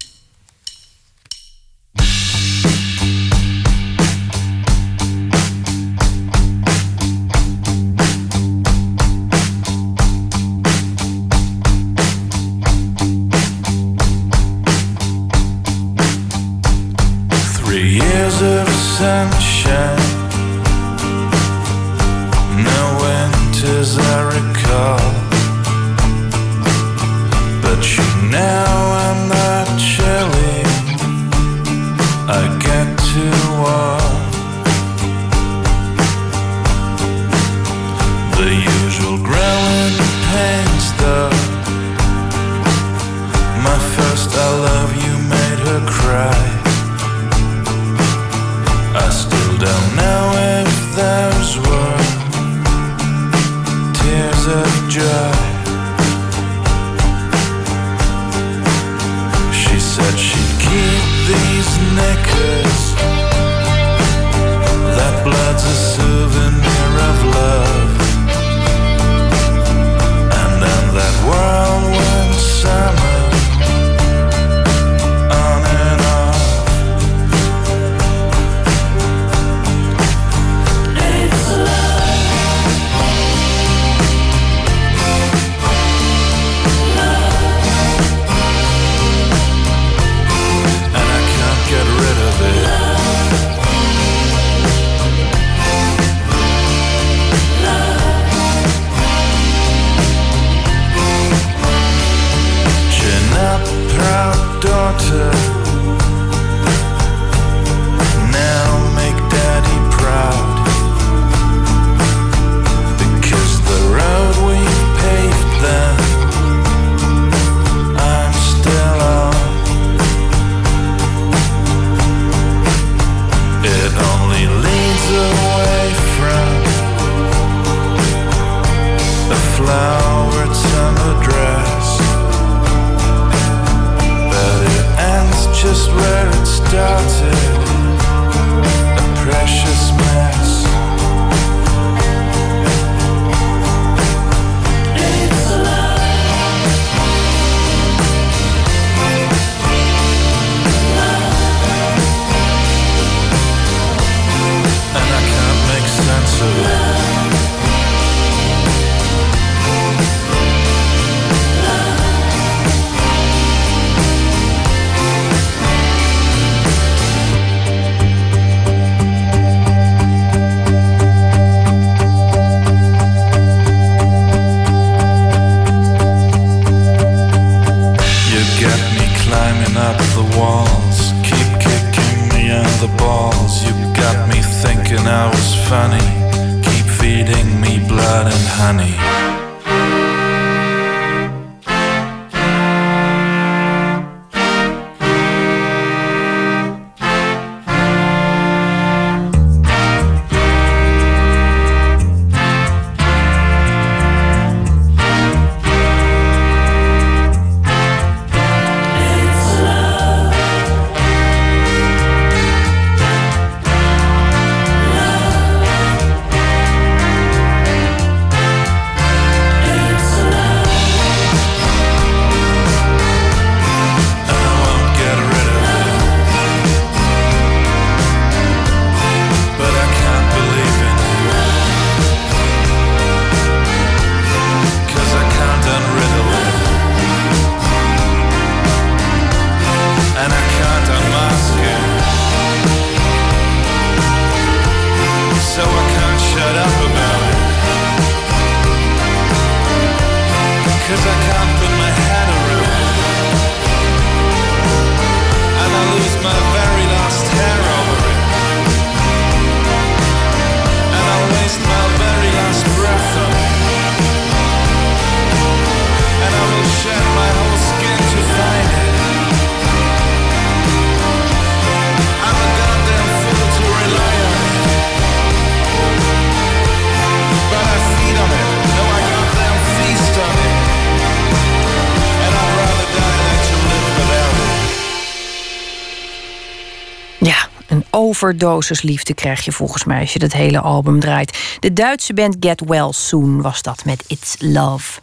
Overdosis liefde krijg je volgens mij als je dat hele album draait. De Duitse band Get Well Soon was dat met It's Love.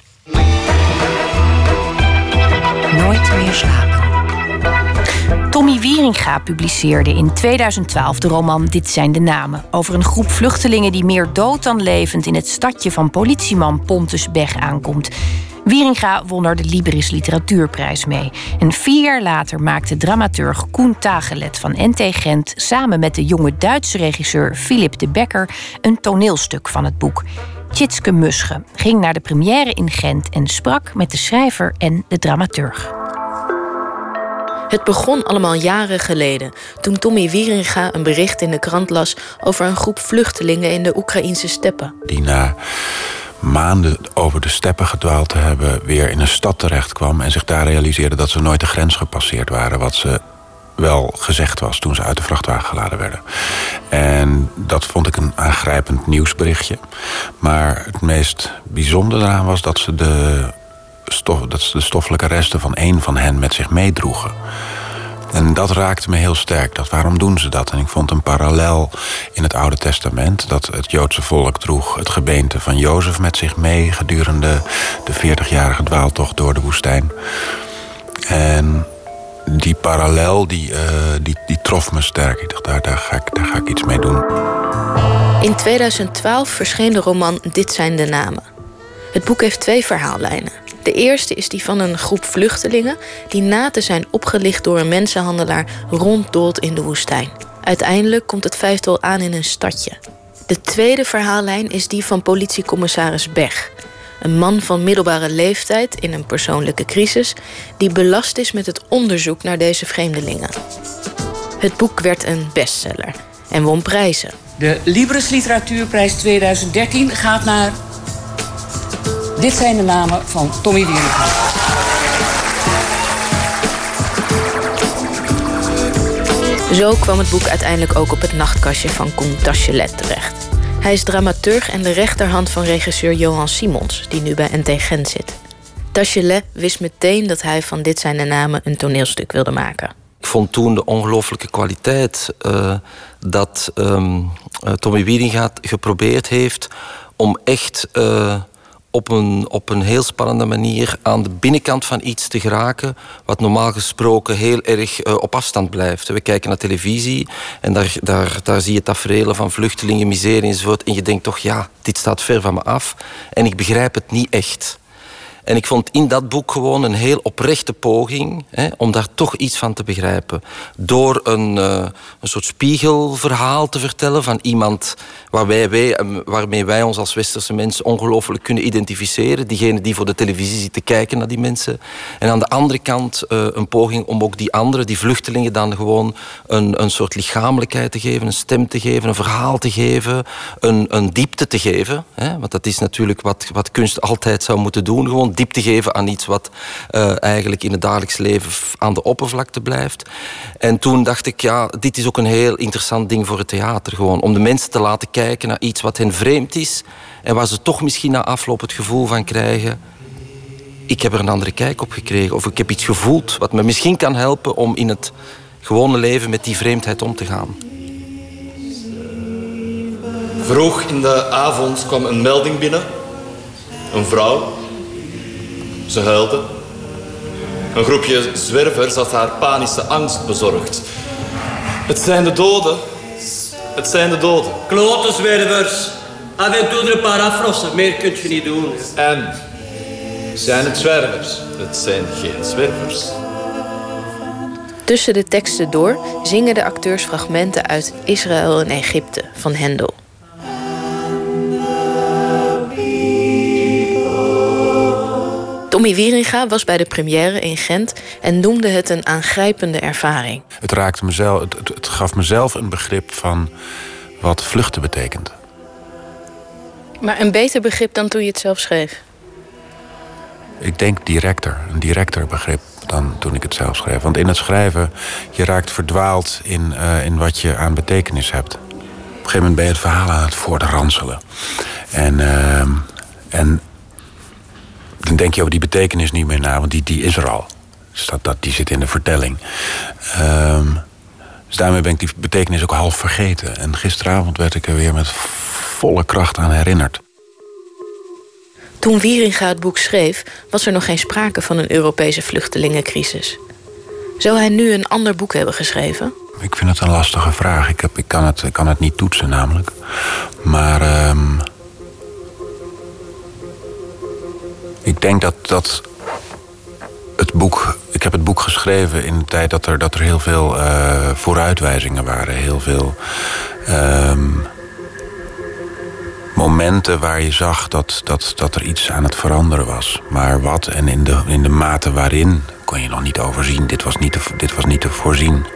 Nooit meer slapen. Tommy Wieringa publiceerde in 2012 de roman Dit zijn de namen. Over een groep vluchtelingen die meer dood dan levend in het stadje van politieman Pontus Beg aankomt. Wieringa won er de Libris Literatuurprijs mee. En vier jaar later maakte dramaturg Koen Tagelet van NT Gent samen met de jonge Duitse regisseur Philip de Becker een toneelstuk van het boek. Tjitske Musche ging naar de première in Gent en sprak met de schrijver en de dramaturg. Het begon allemaal jaren geleden, toen Tommy Wieringa een bericht in de krant las over een groep vluchtelingen in de Oekraïnse steppen. Die na maanden over de steppen gedwaald te hebben, weer in een stad terecht kwam en zich daar realiseerde dat ze nooit de grens gepasseerd waren, wat ze wel gezegd was toen ze uit de vrachtwagen geladen werden. En dat vond ik een aangrijpend nieuwsberichtje. Maar het meest bijzondere eraan was dat ze de, stof, dat ze de stoffelijke resten van één van hen met zich meedroegen. En dat raakte me heel sterk. Dat, waarom doen ze dat? En ik vond een parallel in het Oude Testament... dat het Joodse volk droeg het gebeente van Jozef met zich mee... gedurende de 40-jarige dwaaltocht door de woestijn. En die parallel, die, uh, die, die trof me sterk. Ik dacht, daar, daar, ga ik, daar ga ik iets mee doen. In 2012 verscheen de roman Dit zijn de namen. Het boek heeft twee verhaallijnen. De eerste is die van een groep vluchtelingen die na te zijn opgelicht door een mensenhandelaar ronddolt in de woestijn. Uiteindelijk komt het vijftal aan in een stadje. De tweede verhaallijn is die van politiecommissaris Beg. Een man van middelbare leeftijd in een persoonlijke crisis die belast is met het onderzoek naar deze vreemdelingen. Het boek werd een bestseller en won prijzen. De Libris Literatuurprijs 2013 gaat naar dit zijn de namen van Tommy Wieringa. Zo kwam het boek uiteindelijk ook op het nachtkastje van Koen Tachelet terecht. Hij is dramaturg en de rechterhand van regisseur Johan Simons, die nu bij NT Gent zit. Tachelet wist meteen dat hij van Dit zijn de namen een toneelstuk wilde maken. Ik vond toen de ongelooflijke kwaliteit uh, dat um, Tommy Wieringa geprobeerd heeft om echt uh, op een, op een heel spannende manier aan de binnenkant van iets te geraken, wat normaal gesproken heel erg uh, op afstand blijft. We kijken naar televisie en daar, daar, daar zie je tafereelen van vluchtelingen, miserie enzovoort. En je denkt toch, ja, dit staat ver van me af. En ik begrijp het niet echt. En ik vond in dat boek gewoon een heel oprechte poging hè, om daar toch iets van te begrijpen. Door een, uh, een soort spiegelverhaal te vertellen van iemand waar wij, wij, waarmee wij ons als westerse mensen ongelooflijk kunnen identificeren. Diegene die voor de televisie zit te kijken naar die mensen. En aan de andere kant uh, een poging om ook die anderen, die vluchtelingen, dan gewoon een, een soort lichamelijkheid te geven, een stem te geven, een verhaal te geven, een, een diepte te geven. Hè, want dat is natuurlijk wat, wat kunst altijd zou moeten doen. Gewoon diepte geven aan iets wat uh, eigenlijk in het dagelijks leven aan de oppervlakte blijft. En toen dacht ik, ja, dit is ook een heel interessant ding voor het theater. Gewoon om de mensen te laten kijken naar iets wat hen vreemd is. En waar ze toch misschien na afloop het gevoel van krijgen. Ik heb er een andere kijk op gekregen. Of ik heb iets gevoeld wat me misschien kan helpen om in het gewone leven met die vreemdheid om te gaan. Vroeg in de avond kwam een melding binnen. Een vrouw ze huilde. Een groepje zwervers had haar panische angst bezorgd. Het zijn de doden. Het zijn de doden. Klote zwervers. Af en toe een paar afrossen. Meer kunt je niet doen. En zijn het zwervers? Het zijn geen zwervers. Tussen de teksten door zingen de acteurs fragmenten uit Israël en Egypte van Hendel. Tommy Wieringa was bij de première in Gent en noemde het een aangrijpende ervaring. Het, raakte mezelf, het, het, het gaf mezelf een begrip van wat vluchten betekent. Maar een beter begrip dan toen je het zelf schreef? Ik denk directer, een directer begrip dan toen ik het zelf schreef. Want in het schrijven, je raakt verdwaald in, uh, in wat je aan betekenis hebt. Op een gegeven moment ben je het verhaal aan het voortranselen. En, uh, en dan denk je over die betekenis niet meer na, want die, die is er al. Dus dat, dat, die zit in de vertelling. Um, Dus daarmee ben ik die betekenis ook half vergeten. En gisteravond werd ik er weer met volle kracht aan herinnerd. Toen Wieringa het boek schreef, was er nog geen sprake van een Europese vluchtelingencrisis. Zou hij nu een ander boek hebben geschreven? Ik vind het een lastige vraag. Ik, heb, ik, kan, het, ik kan het niet toetsen namelijk. Maar ehm, ik denk dat, dat het boek. Ik heb het boek geschreven in de tijd dat er, dat er heel veel uh, vooruitwijzingen waren. Heel veel ehm, momenten waar je zag dat, dat, dat er iets aan het veranderen was. Maar wat en in de, in de mate waarin kon je nog niet overzien. Dit was niet te, dit was niet te voorzien.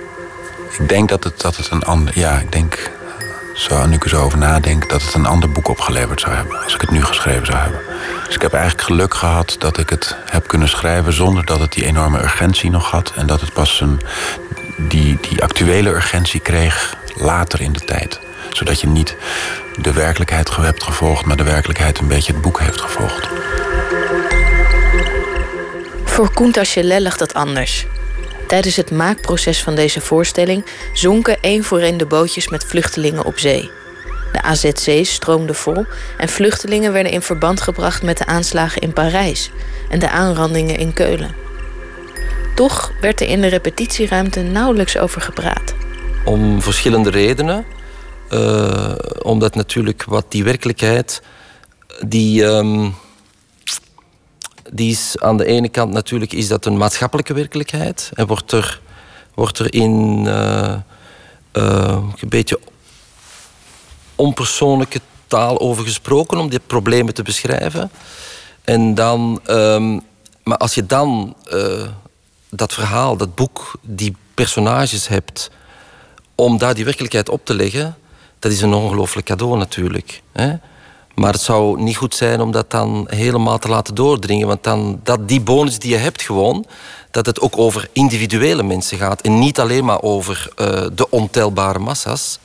Ik denk dat het, dat het een ander. Ja, ik denk. Zo, nu ik er zo over nadenk, dat het een ander boek opgeleverd zou hebben. Als ik het nu geschreven zou hebben. Dus ik heb eigenlijk geluk gehad dat ik het heb kunnen schrijven zonder dat het die enorme urgentie nog had. En dat het pas een, die, die actuele urgentie kreeg later in de tijd. Zodat je niet de werkelijkheid hebt gevolgd, maar de werkelijkheid een beetje het boek heeft gevolgd. Voor Koentasje lag dat anders. Tijdens het maakproces van deze voorstelling zonken één voor één de bootjes met vluchtelingen op zee. De AZC stroomde vol en vluchtelingen werden in verband gebracht met de aanslagen in Parijs en de aanrandingen in Keulen. Toch werd er in de repetitieruimte nauwelijks over gepraat. Om verschillende redenen. Uh, omdat natuurlijk wat die werkelijkheid, die, um, die is aan de ene kant natuurlijk is dat een maatschappelijke werkelijkheid. En wordt er, wordt er in uh, uh, een beetje onpersoonlijke taal over gesproken om die problemen te beschrijven. En dan, um, maar als je dan dat verhaal, dat boek, die personages hebt, om daar die werkelijkheid op te leggen, dat is een ongelooflijk cadeau natuurlijk. Hè? Maar het zou niet goed zijn om dat dan helemaal te laten doordringen. Want dan, dat, die bonus die je hebt gewoon, dat het ook over individuele mensen gaat. En niet alleen maar over uh, de ontelbare massa's.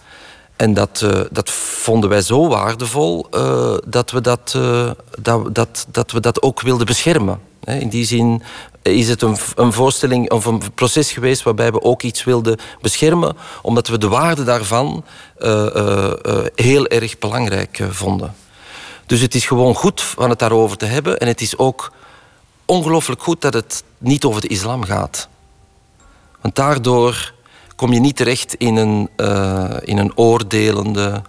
En dat, uh, dat vonden wij zo waardevol uh, dat, we dat, dat, dat, dat we dat ook wilden beschermen. In die zin is het een, een, voorstelling of een proces geweest waarbij we ook iets wilden beschermen, omdat we de waarde daarvan heel erg belangrijk vonden. Dus het is gewoon goed van het daarover te hebben en het is ook ongelooflijk goed dat het niet over de islam gaat. Want daardoor kom je niet terecht in een, in een oordelende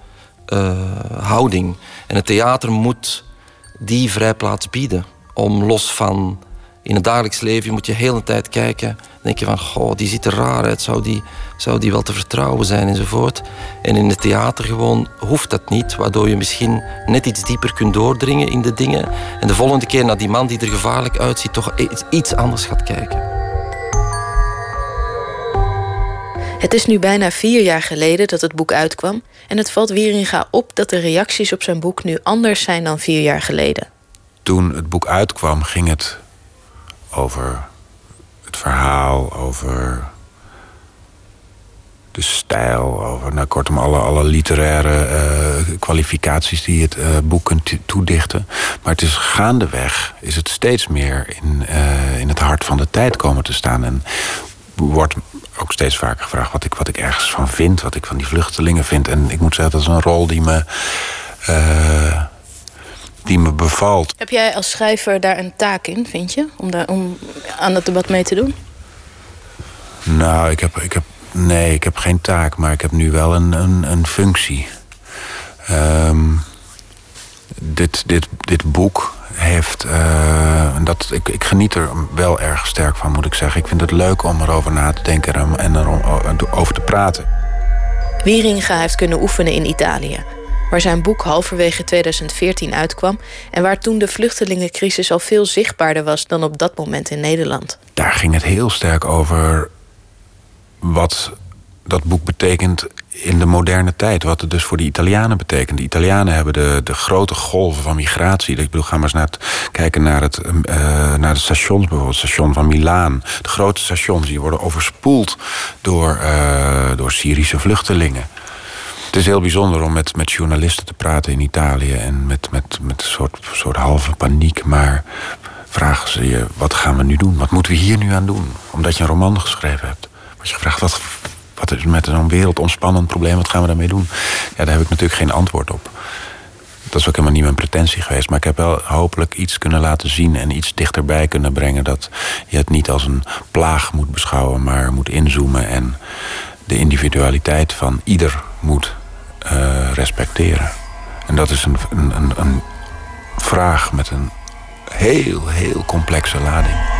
houding. En het theater moet die vrijplaats bieden om los van in het dagelijks leven moet je heel de tijd kijken. Dan denk je van, goh, die ziet er raar uit. Zou die, zou die wel te vertrouwen zijn enzovoort. En in het theater gewoon hoeft dat niet. Waardoor je misschien net iets dieper kunt doordringen in de dingen. En de volgende keer naar die man die er gevaarlijk uitziet... toch iets anders gaat kijken. Het is nu bijna vier jaar geleden dat het boek uitkwam. En het valt Wieringa op dat de reacties op zijn boek nu anders zijn dan vier jaar geleden. Toen het boek uitkwam, ging het over het verhaal, over de stijl, over nou, kortom alle, alle literaire uh, kwalificaties die het uh, boek kunt toedichten. Maar het is gaandeweg, is het steeds meer in, uh, in het hart van de tijd komen te staan. En wordt ook steeds vaker gevraagd wat ik, wat ik ergens van vind, wat ik van die vluchtelingen vind. En ik moet zeggen, dat is een rol die me die me bevalt. Heb jij als schrijver daar een taak in, vind je? Om, daar, om aan het debat mee te doen? Nou, ik heb, ik heb, nee, ik heb geen taak, maar ik heb nu wel een, een, een functie. Um, dit, dit, dit boek heeft. Uh, dat, ik, ik geniet er wel erg sterk van, moet ik zeggen. Ik vind het leuk om erover na te denken en erover te praten. Wieringa heeft kunnen oefenen in Italië waar zijn boek halverwege 2014 uitkwam en waar toen de vluchtelingencrisis al veel zichtbaarder was dan op dat moment in Nederland. Daar ging het heel sterk over wat dat boek betekent in de moderne tijd. Wat het dus voor de Italianen betekent. De Italianen hebben de, de grote golven van migratie. Ik bedoel, ga maar eens naar het, kijken naar, het, uh, naar de stations bijvoorbeeld. Het station van Milaan. De grote stations die worden overspoeld door, uh, door Syrische vluchtelingen. Het is heel bijzonder om met, met journalisten te praten in Italië. En met, met, met een soort, soort halve paniek. Maar vragen ze je, wat gaan we nu doen? Wat moeten we hier nu aan doen? Omdat je een roman geschreven hebt. Word je gevraagd, wat, wat is met zo'n wereldomspannend probleem, wat gaan we daarmee doen? Ja, daar heb ik natuurlijk geen antwoord op. Dat is ook helemaal niet mijn pretentie geweest. Maar ik heb wel hopelijk iets kunnen laten zien en iets dichterbij kunnen brengen. Dat je het niet als een plaag moet beschouwen, maar moet inzoomen en de individualiteit van ieder moet uh, respecteren. En dat is een, een, een vraag met een heel, heel complexe lading.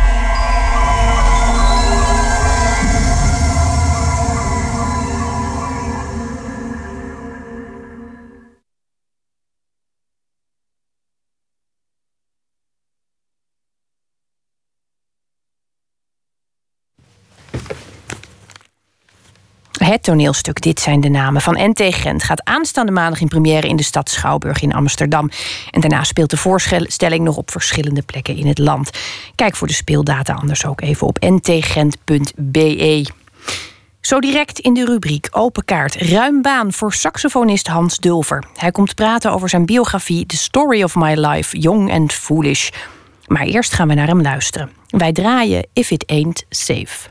Het toneelstuk Dit zijn de namen van NT Gent gaat aanstaande maandag in première in de stad Schouwburg in Amsterdam. En daarna speelt de voorstelling nog op verschillende plekken in het land. Kijk voor de speeldata anders ook even op ntgent.be. Zo direct in de rubriek Open Kaart. Ruim baan voor saxofonist Hans Dulver. Hij komt praten over zijn biografie The Story of My Life, Young and Foolish. Maar eerst gaan we naar hem luisteren. Wij draaien If It Ain't Safe.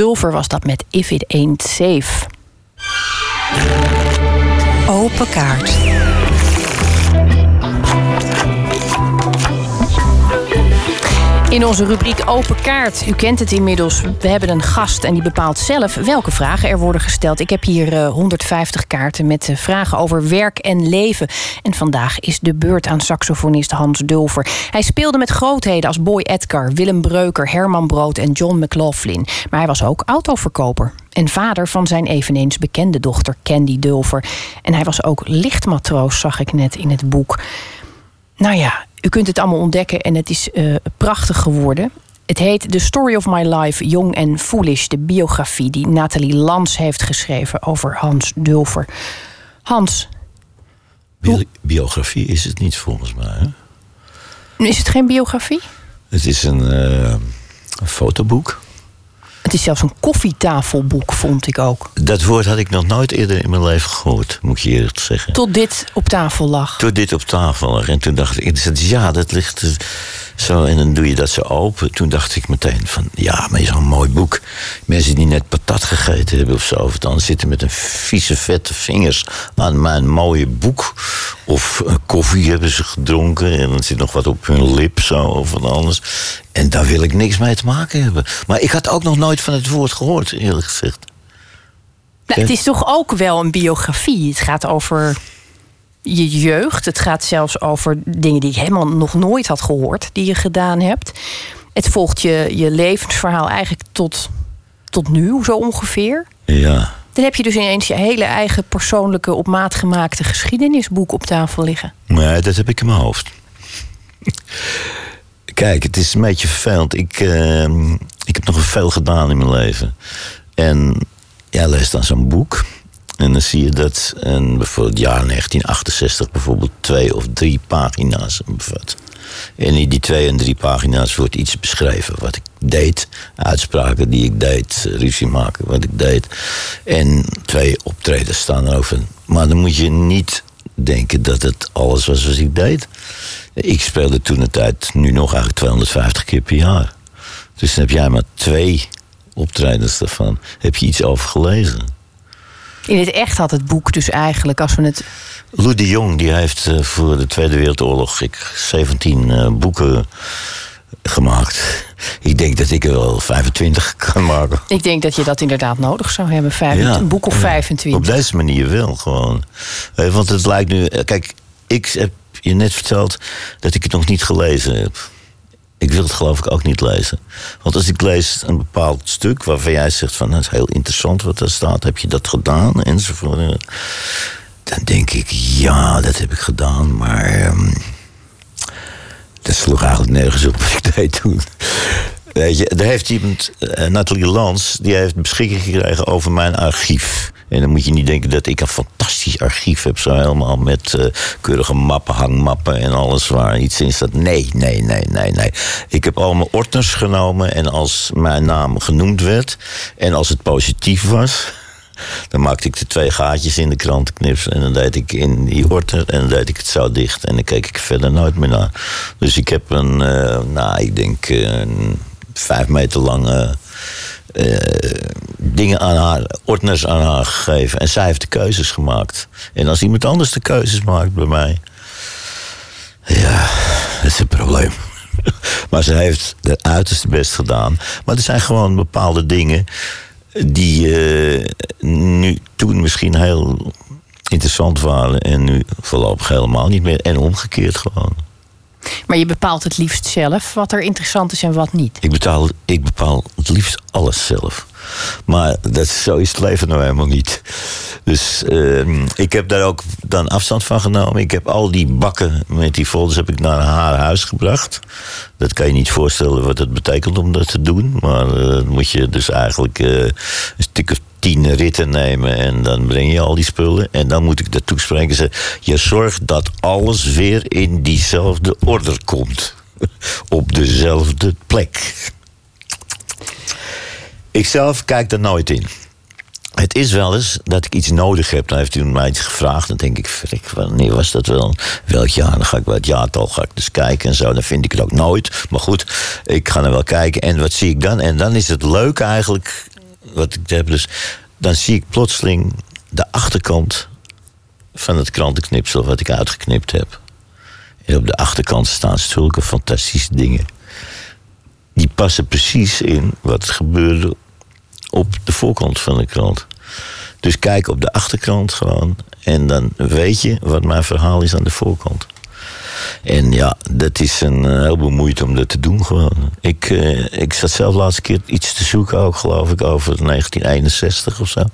Hans Dulfer was dat met If It Ain't Safe. Open kaart. In onze rubriek Open Kaart, u kent het inmiddels, we hebben een gast en die bepaalt zelf welke vragen er worden gesteld. Ik heb hier eh, 150 kaarten met eh, vragen over werk en leven. En vandaag is de beurt aan saxofonist Hans Dulfer. Hij speelde met grootheden als Boy Edgar, Willem Breuker, Herman Brood en John McLaughlin. Maar hij was ook autoverkoper. En vader van zijn eveneens bekende dochter Candy Dulfer. En hij was ook lichtmatroos, zag ik net in het boek. Nou ja, u kunt het allemaal ontdekken en het is eh, prachtig geworden. Het heet The Story of My Life, Young and Foolish, de biografie die Nathalie Lans heeft geschreven over Hans Dulfer. Hans, Bi- biografie is het niet volgens mij. Hè? is het geen biografie? Het is een, eh, een fotoboek. Het is zelfs een koffietafelboek, vond ik ook. Dat woord had ik nog nooit eerder in mijn leven gehoord, moet ik je eerlijk zeggen. Tot dit op tafel lag. Toen dit op tafel lag. En toen dacht ik, ja, dat ligt zo. En dan doe je dat zo open. Toen dacht ik meteen van, ja, maar zo'n mooi boek. Mensen die net patat gegeten hebben of zo. Of dan zitten met een vieze, vette vingers aan mijn mooie boek. Of koffie hebben ze gedronken. En dan zit nog wat op hun lip zo of wat anders. En daar wil ik niks mee te maken hebben. Maar ik had ook nog nooit van het woord gehoord, eerlijk gezegd. Nou, het is toch ook wel een biografie. Het gaat over je jeugd. Het gaat zelfs over dingen die ik helemaal nog nooit had gehoord, die je gedaan hebt. Het volgt je, je levensverhaal eigenlijk tot, tot nu, zo ongeveer. Ja. Dan heb je dus ineens je hele eigen persoonlijke, op maat gemaakte geschiedenisboek op tafel liggen. Nee, dat heb ik in mijn hoofd. Kijk, het is een beetje vervelend. Ik, eh, ik heb nog veel gedaan in mijn leven. En ja, lees dan zo'n boek. En dan zie je dat een, bijvoorbeeld het jaar 1968 bijvoorbeeld twee of drie pagina's bevat. En in die twee en drie pagina's wordt iets beschreven wat ik deed. Uitspraken die ik deed, ruzie maken wat ik deed. En twee optredens staan erover. Maar dan moet je niet denken dat het alles was wat ik deed. Ik speelde toen de tijd nu nog eigenlijk 250 keer per jaar. Dus dan heb jij maar twee optredens daarvan. Heb je iets over gelezen? In het echt had het boek dus eigenlijk, als we het Lou de Jong die heeft eh, voor de Tweede Wereldoorlog ik, 17 eh, boeken gemaakt. Ik denk dat ik er wel 25 kan maken. Ik denk dat je dat inderdaad nodig zou hebben. Vijf, Ja. Een boek of 25. Op deze manier wel gewoon. Want het lijkt nu. eh, Kijk, ik heb je net verteld dat ik het nog niet gelezen heb. Ik wil het geloof ik ook niet lezen. Want als ik lees een bepaald stuk waarvan jij zegt van dat is heel interessant wat daar staat, heb je dat gedaan enzovoort. Dan denk ik, ja, dat heb ik gedaan, maar ehm, dat sloeg eigenlijk nergens op wat ik deed toen. Weet je, er heeft iemand, eh, Nathalie Lans, die heeft beschikking gekregen over mijn archief. En dan moet je niet denken dat ik een archief heb, zo helemaal met eh, keurige mappen, hangmappen en alles waar iets in staat. Nee, nee, nee, nee, nee. Ik heb al mijn ordners genomen en als mijn naam genoemd werd en als het positief was, dan maakte ik de twee gaatjes in de krantenknips en dan deed ik in die ordner en dan deed ik het zo dicht en dan keek ik verder nooit meer naar. Dus ik heb een, eh, nou, ik denk eh, een vijf meter lange eh, dingen aan haar, ordners aan haar gegeven. En zij heeft de keuzes gemaakt. En als iemand anders de keuzes maakt bij mij, ja, dat is een probleem. Maar ze heeft het uiterste best gedaan. Maar er zijn gewoon bepaalde dingen die eh, nu toen misschien heel interessant waren en nu voorlopig helemaal niet meer. En omgekeerd gewoon. Maar je bepaalt het liefst zelf wat er interessant is en wat niet. Ik, betaal, ik bepaal het liefst alles zelf. Maar dat, zo is het leven nou helemaal niet. Dus eh, ik heb daar ook dan afstand van genomen. Ik heb al die bakken met die folders heb ik naar haar huis gebracht. Dat kan je niet voorstellen wat het betekent om dat te doen. Maar dan moet je dus eigenlijk eh, een stuk of tien ritten nemen. En dan breng je al die spullen. En dan moet ik dat toespreken. Ze, je zorgt dat alles weer in diezelfde orde komt. Op dezelfde plek. Ik zelf kijk er nooit in. Het is wel eens dat ik iets nodig heb. Dan heeft u mij iets gevraagd. Dan denk ik, verrek, wanneer was dat wel? Welk jaar? Dan ga ik bij het jaartal ga ik dus kijken en zo. Dan vind ik het ook nooit. Maar goed, ik ga er wel kijken. En wat zie ik dan? En dan is het leuk eigenlijk. Wat ik heb dus. Dan zie ik plotseling de achterkant van het krantenknipsel wat ik uitgeknipt heb. En op de achterkant staan zulke fantastische dingen. Die passen precies in wat gebeurde op de voorkant van de krant. Dus kijk op de achterkant gewoon. En dan weet je wat mijn verhaal is aan de voorkant. En ja, dat is een uh, heel moeite om dat te doen gewoon. Ik, uh, ik zat zelf laatste keer iets te zoeken, ook geloof ik, over 1961 of zo.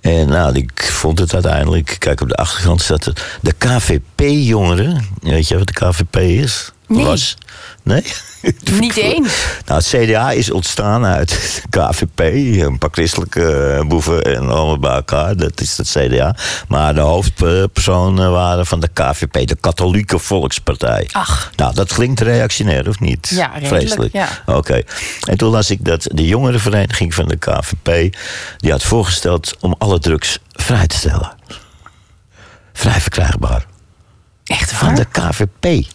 En nou, ik vond het uiteindelijk. Kijk, op de achterkant staat het. De KVP-jongeren. Weet je wat de KVP is? Nee. Was? Nee? Niet eens. Nou, het CDA is ontstaan uit de KVP. Een paar christelijke boeven en allemaal bij elkaar. Dat is het CDA. Maar de hoofdpersonen waren van de KVP, de Katholieke Volkspartij. Ach. Nou, dat klinkt reactionair, of niet? Ja, redelijk, Vreselijk. ja. Oké. En toen las ik dat de jongerenvereniging van de KVP... die had voorgesteld om alle drugs vrij te stellen. Vrij verkrijgbaar. Echt Van de KVP.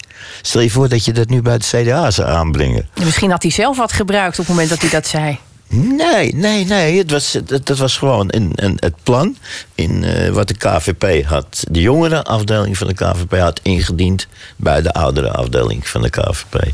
Stel je voor dat je dat nu bij het CDA zou aanbrengen. En misschien had hij zelf wat gebruikt op het moment dat hij dat zei. Nee, nee, nee. Het was, dat, dat was gewoon een, een, het plan in eh, wat de KVP had. De jongere afdeling van de KVP had ingediend bij de oudere afdeling van de KVP.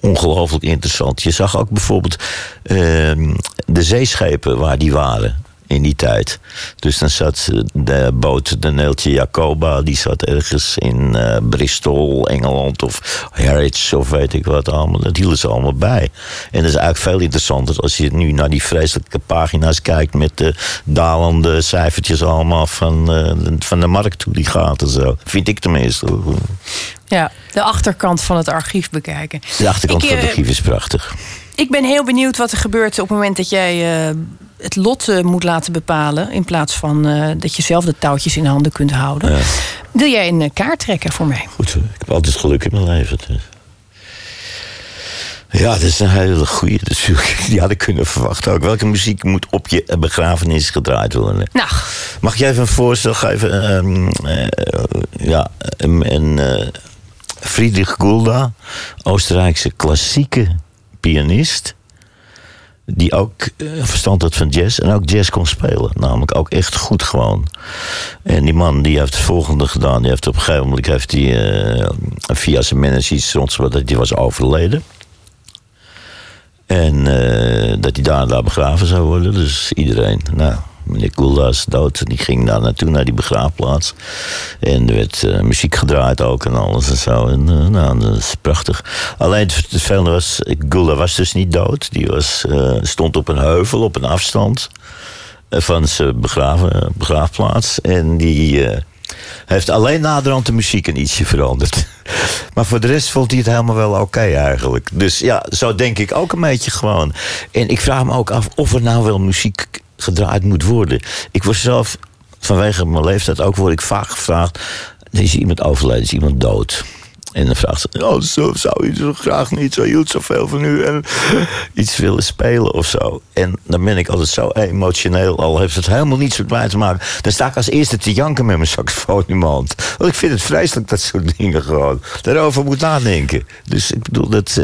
Ongelooflijk interessant. Je zag ook bijvoorbeeld ehm, de zeeschepen waar die waren in die tijd. Dus dan zat de boot, de Neeltje Jacoba, die zat ergens in eh, Bristol, Engeland of Harwich of weet ik wat allemaal. Dat hielden ze allemaal bij. En dat is eigenlijk veel interessanter als je nu naar die vreselijke pagina's kijkt met de dalende cijfertjes allemaal van, eh, van de markt hoe die gaat en zo. Vind ik tenminste. Ja, de achterkant van het archief bekijken. De achterkant Ik, van het eh, archief is prachtig. Ik ben heel benieuwd wat er gebeurt op het moment dat jij eh, het lot eh, moet laten bepalen. In plaats van eh, dat je zelf de touwtjes in handen kunt houden. Wil jij een eh, kaart trekken voor mij? Goed, ik heb altijd geluk in mijn leven. dus. Ja, dat is een hele goede natuurlijk. Die had ik kunnen verwachten ook. Welke muziek moet op je begrafenis gedraaid worden? Nou. Mag jij even een voorstel geven? Ehm, eh, ja, een, een, eh, Friedrich Gulda, Oostenrijkse klassieke pianist. Die ook eh, verstand had van jazz en ook jazz kon spelen. Namelijk ook echt goed gewoon. En die man die heeft het volgende gedaan. Die heeft op een gegeven moment heeft die, eh, via zijn manager iets dat hij was overleden. En eh, dat hij daar en daar begraven zou worden. Dus iedereen, nou, meneer Koelda is dood. Die ging daar naartoe, naar die begraafplaats. En er werd eh, muziek gedraaid ook en alles en zo. En eh, nou, dat is prachtig. Alleen het vervelende was, Gulda was dus niet dood. Die was, eh, stond op een heuvel, op een afstand van zijn begraven, begraafplaats. En die heeft alleen naderhand de muziek een ietsje veranderd. Maar voor de rest vond hij het helemaal wel oké eigenlijk. Dus ja, zo denk ik ook een beetje gewoon. En ik vraag me ook af of er nou wel muziek gedraaid moet worden. Ik word zelf, vanwege mijn leeftijd ook, word ik vaak gevraagd... is iemand overleden, is iemand dood... En dan vraagt ze, oh, zo zou je zo graag niet, zo hield zoveel van u en iets willen spelen of zo. En dan ben ik altijd zo emotioneel, al heeft het helemaal niets met mij te maken. Dan sta ik als eerste te janken met mijn saxofoon in mijn hand. Want ik vind het vreselijk, dat soort dingen gewoon. Daarover moet nadenken. Dus ik bedoel, dat,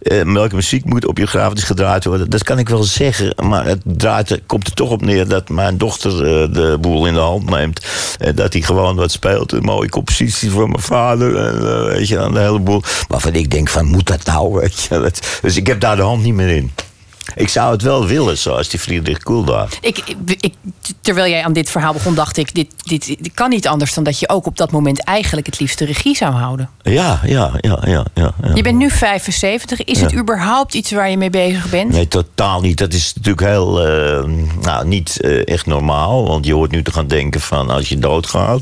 eh, welke muziek moet op je grafenis gedraaid worden, dat kan ik wel zeggen. Maar het draait, komt er toch op neer dat mijn dochter eh, de boel in de hand neemt. En dat hij gewoon wat speelt, een mooie compositie voor mijn vader. En, weet je, dan de hele boel. Waarvan ik denk van, moet dat nou? Weet je? Dat- dus ik heb daar de hand niet meer in. Ik zou het wel willen, zoals die Friedrich Kulda. Ik, terwijl jij aan dit verhaal begon, dacht ik: dit, dit, dit kan niet anders dan dat je ook op dat moment eigenlijk het liefst de regie zou houden. Ja, ja, ja, ja. ja, ja. Je bent nu 75. Is het überhaupt iets waar je mee bezig bent? Nee, totaal niet. Dat is natuurlijk heel, eh, nou, niet eh, echt normaal. Want je hoort nu te gaan denken van als je doodgaat.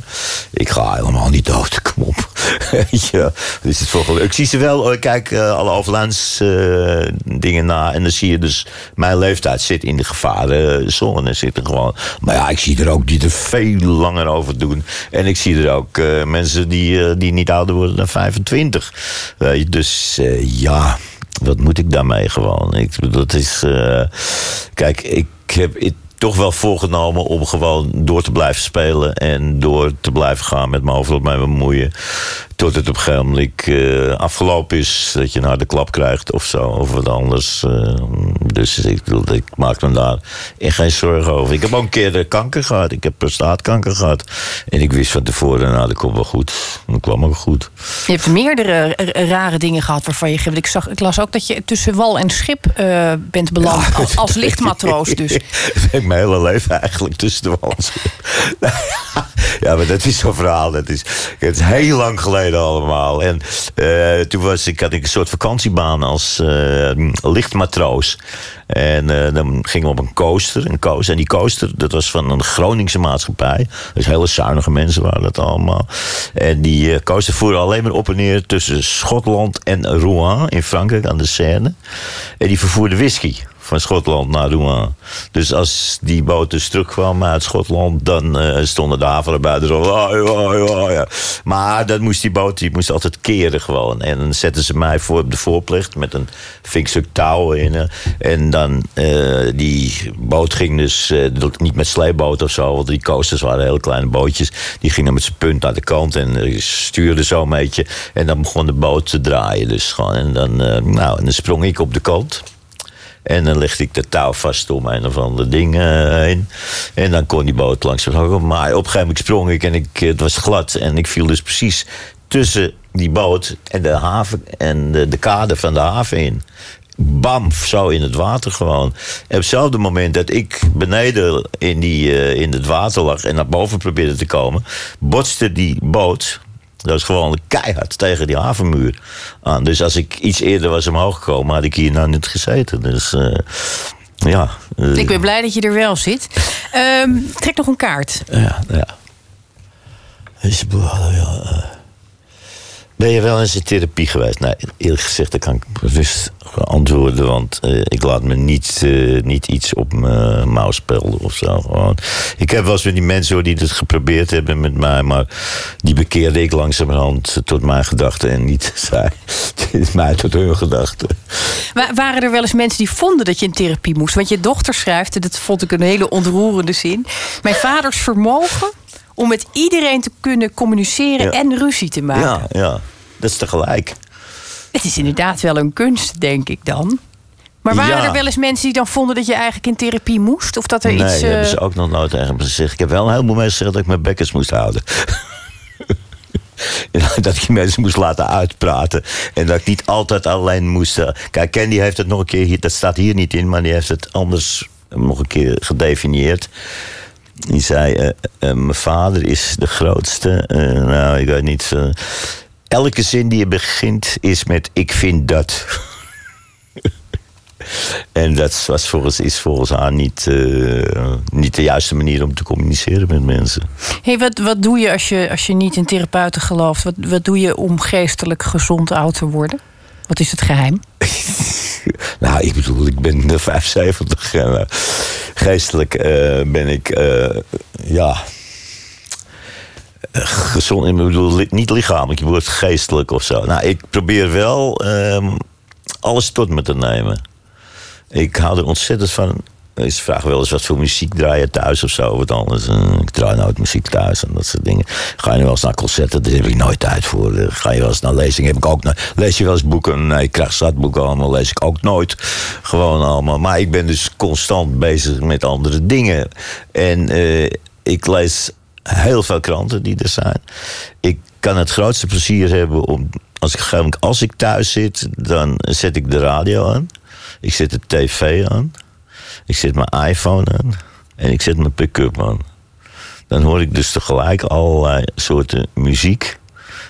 Ik ga helemaal niet dood, kom op. Weet je, dus het voor. Ik zie ze wel, kijk eh, alle overlands eh, dingen na. En dan zie je dus, mijn leeftijd zit in de gevarenzone. Zitten gewoon. Maar ja, ik zie er ook die er veel langer over doen. En ik zie er ook eh, mensen die, die niet ouder worden dan 25. Weet je, dus ja. wat moet ik daarmee gewoon? Ik dat is. kijk, ik heb toch wel voorgenomen om gewoon door te blijven spelen. En door te blijven gaan met mijn hoofd op mij bemoeien. Tot het op een gegeven moment afgelopen is. Dat je nou de klap krijgt of zo. Of wat anders. eh, dus ik, bedoel, ik maak me daar geen zorgen over. Ik heb ook een keer de kanker gehad. Ik heb prostaatkanker gehad. En ik wist van tevoren, nou dat komt wel goed. Dat kwam ook goed. Je hebt meerdere rare dingen gehad waarvan je... Ik, zag, ik las ook dat je tussen wal en schip eh, bent beland. Als, als lichtmatroos dus. Dat ik mijn hele leven eigenlijk tussen de wal en schip. Ja, maar dat is zo'n verhaal. Dat is, het is heel lang geleden allemaal. En eh, toen was ik, had ik een soort vakantiebaan als eh, lichtmatroos. En eh, dan gingen we op een coaster, een coaster. En die coaster, dat was van een Groningse maatschappij. Dus hele zuinige mensen waren dat allemaal. En die coaster voer alleen maar op en neer tussen Schotland en Rouen in Frankrijk aan de Seine. En die vervoerde whisky van Schotland naar Rouen. Dus als die boot dus terugkwam uit Schotland, dan eh, stonden de havenarbeiders al. "Ah, ja, ja, ja." Maar dat moest die boot die moest altijd keren gewoon. En dan zetten ze mij voor op de voorplicht met een fikstuk touw in. En dan eh, die boot ging dus eh, niet met sleepboot of zo, want die coasters waren hele kleine bootjes. Die gingen met zijn punt naar de kant en stuurde zo een beetje. En dan begon de boot te draaien. Dus gewoon. En dan, nou, en dan sprong ik op de kant. En dan legde ik de touw vast om een of ander ding eh, heen. En dan kon die boot langzaam gaan. Maar op een gegeven moment sprong ik en ik, het was glad. En ik viel dus precies tussen die boot en de haven en de, de kade van de haven in. Bam, zo in het water gewoon. En op hetzelfde moment dat ik beneden in, die, eh, in het water lag en naar boven probeerde te komen, botste die boot dat was gewoon keihard tegen die havenmuur aan. Dus als ik iets eerder was omhoog gekomen, had ik hier nou niet gezeten. Dus eh, ja. eh, Ik ben blij dat je er wel zit. Ehm, trek nog een kaart. Ja, ja. Ben je wel eens in therapie geweest? Nee, eerlijk gezegd, dat kan ik bewust antwoorden. Want eh, ik laat me niet, eh, niet iets op mijn mouw spelden of zo. Ik heb wel eens met die mensen hoor, die het geprobeerd hebben met mij. Maar die bekeerde ik langzamerhand tot mijn gedachten. En niet zij mij tot hun gedachten. Wa- waren er wel eens mensen die vonden dat je in therapie moest? Want je dochter schrijft, en dat vond ik een hele ontroerende zin. Mijn vaders vermogen om met iedereen te kunnen communiceren Ja. en ruzie te maken. Ja, ja, dat is tegelijk. Het is inderdaad wel een kunst, denk ik dan. Maar waren Ja. er wel eens mensen die dan vonden dat je eigenlijk in therapie moest? Of dat er nee, iets. eh, hebben ze ook nog nooit tegen me gezegd. Ik heb wel een heleboel mensen gezegd dat ik mijn bekkers moest houden. dat ik die mensen moest laten uitpraten. En dat ik niet altijd alleen moest. eh, Kijk, Candy heeft het nog een keer. Dat staat hier niet in, maar die heeft het anders nog een keer gedefinieerd. Die zei: eh, eh, Mijn vader is de grootste. eh, nou, ik weet niet. elke zin die je begint is met: Ik vind dat. En dat was volgens, is volgens haar niet, niet de juiste manier om te communiceren met mensen. hey, wat, wat doe je als, je als je niet in therapeuten gelooft? Wat, wat doe je om geestelijk gezond oud te worden? Wat is het geheim? Nou, ik bedoel, ik ben de 75 en eh, geestelijk eh, ben ik, eh, ja. Gezond, ik bedoel, niet lichamelijk, je wordt geestelijk of zo. Nou, ik probeer wel ehm, alles tot me te nemen. Ik hou er ontzettend van. Ze vragen wel eens wat voor muziek draai je thuis of zo. Wat anders. Eh, ik draai nooit muziek thuis en dat soort dingen. Ga je wel eens naar concerten? Daar heb ik nooit tijd voor. Eh, Ga je wel eens naar lezingen? Heb ik ook nooit. Lees je wel eens boeken? Nee, ik krijg zatboeken allemaal. Lees ik ook nooit. Gewoon allemaal. Maar ik ben dus constant bezig met andere dingen. En eh, ik lees heel veel kranten die er zijn. Ik kan het grootste plezier hebben om. Als ik, als ik thuis zit, dan zet ik de radio aan. Ik zet de tv aan. Ik zet mijn iPhone aan. En ik zet mijn pick-up aan. Dan hoor ik dus tegelijk allerlei soorten muziek.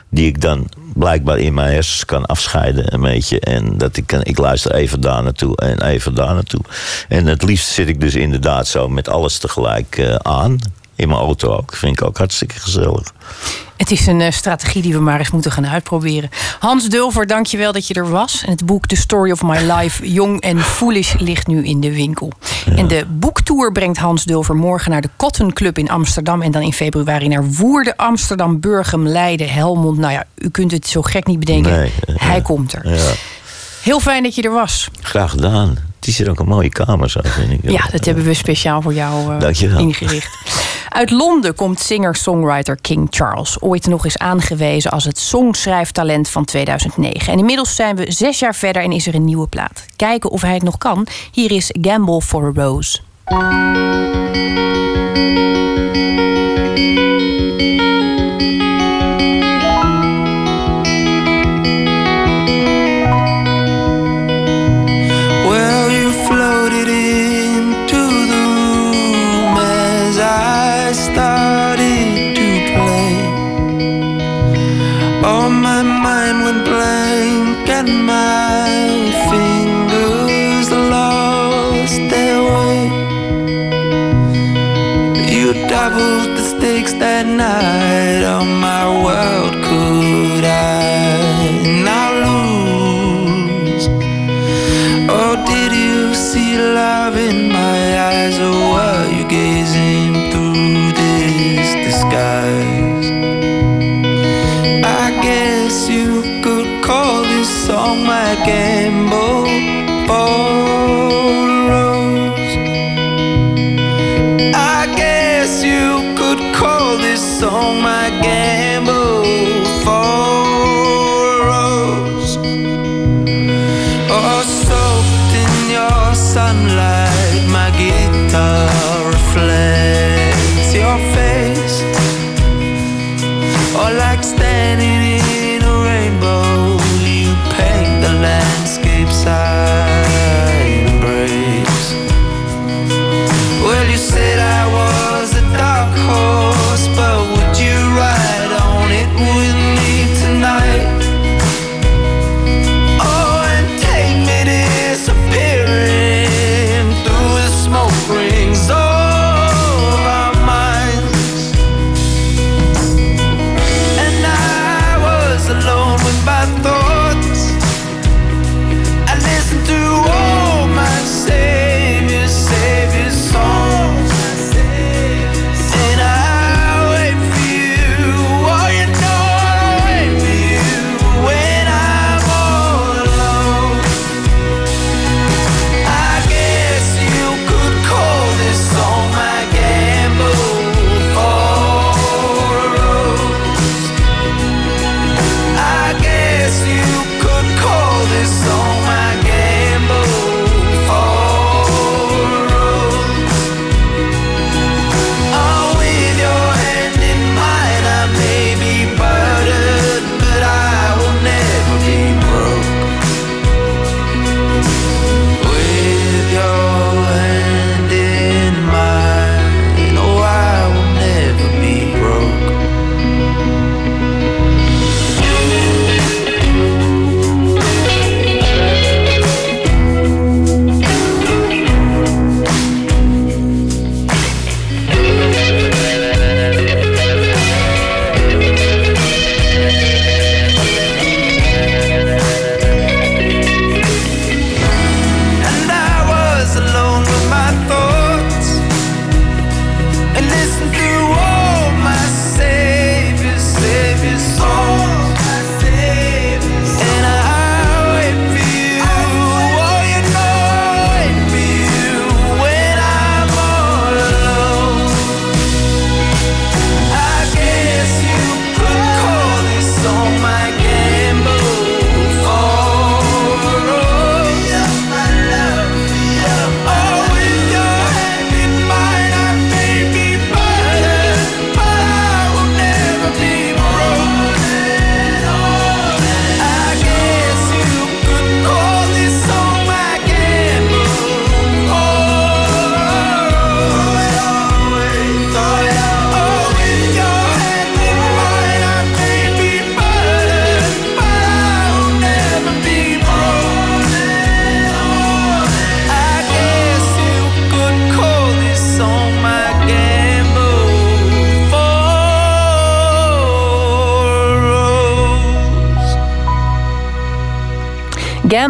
Die ik dan blijkbaar in mijn hersens kan afscheiden een beetje. En dat ik, kan, ik luister even daar naartoe en even daar naartoe. En het liefst zit ik dus inderdaad zo met alles tegelijk eh, aan. In mijn auto ook. Vind ik ook hartstikke gezellig. Het is een eh, strategie die we maar eens moeten gaan uitproberen. Hans Dulver, dankjewel dat je er was. En het boek The Story of My Life, Jong en Foolish, ligt nu in de winkel. En de boektour brengt Hans Dulver morgen naar de Cotton Club in Amsterdam. En dan in februari naar Woerden, Amsterdam, Burgum, Leiden, Helmond. Nou ja, u kunt het zo gek niet bedenken. Hij komt er. Ja. Heel fijn dat je er was. Graag gedaan. Het is hier ook een mooie kamer, zo vind ik. Ja, dat hebben we speciaal voor jou eh, ingericht. Uit Londen komt singer-songwriter King Charles, ooit nog eens aangewezen als het songschrijftalent van 2009. En inmiddels zijn we zes jaar verder en is er een nieuwe plaat. Kijken of hij het nog kan. Hier is Gamble for a Rose.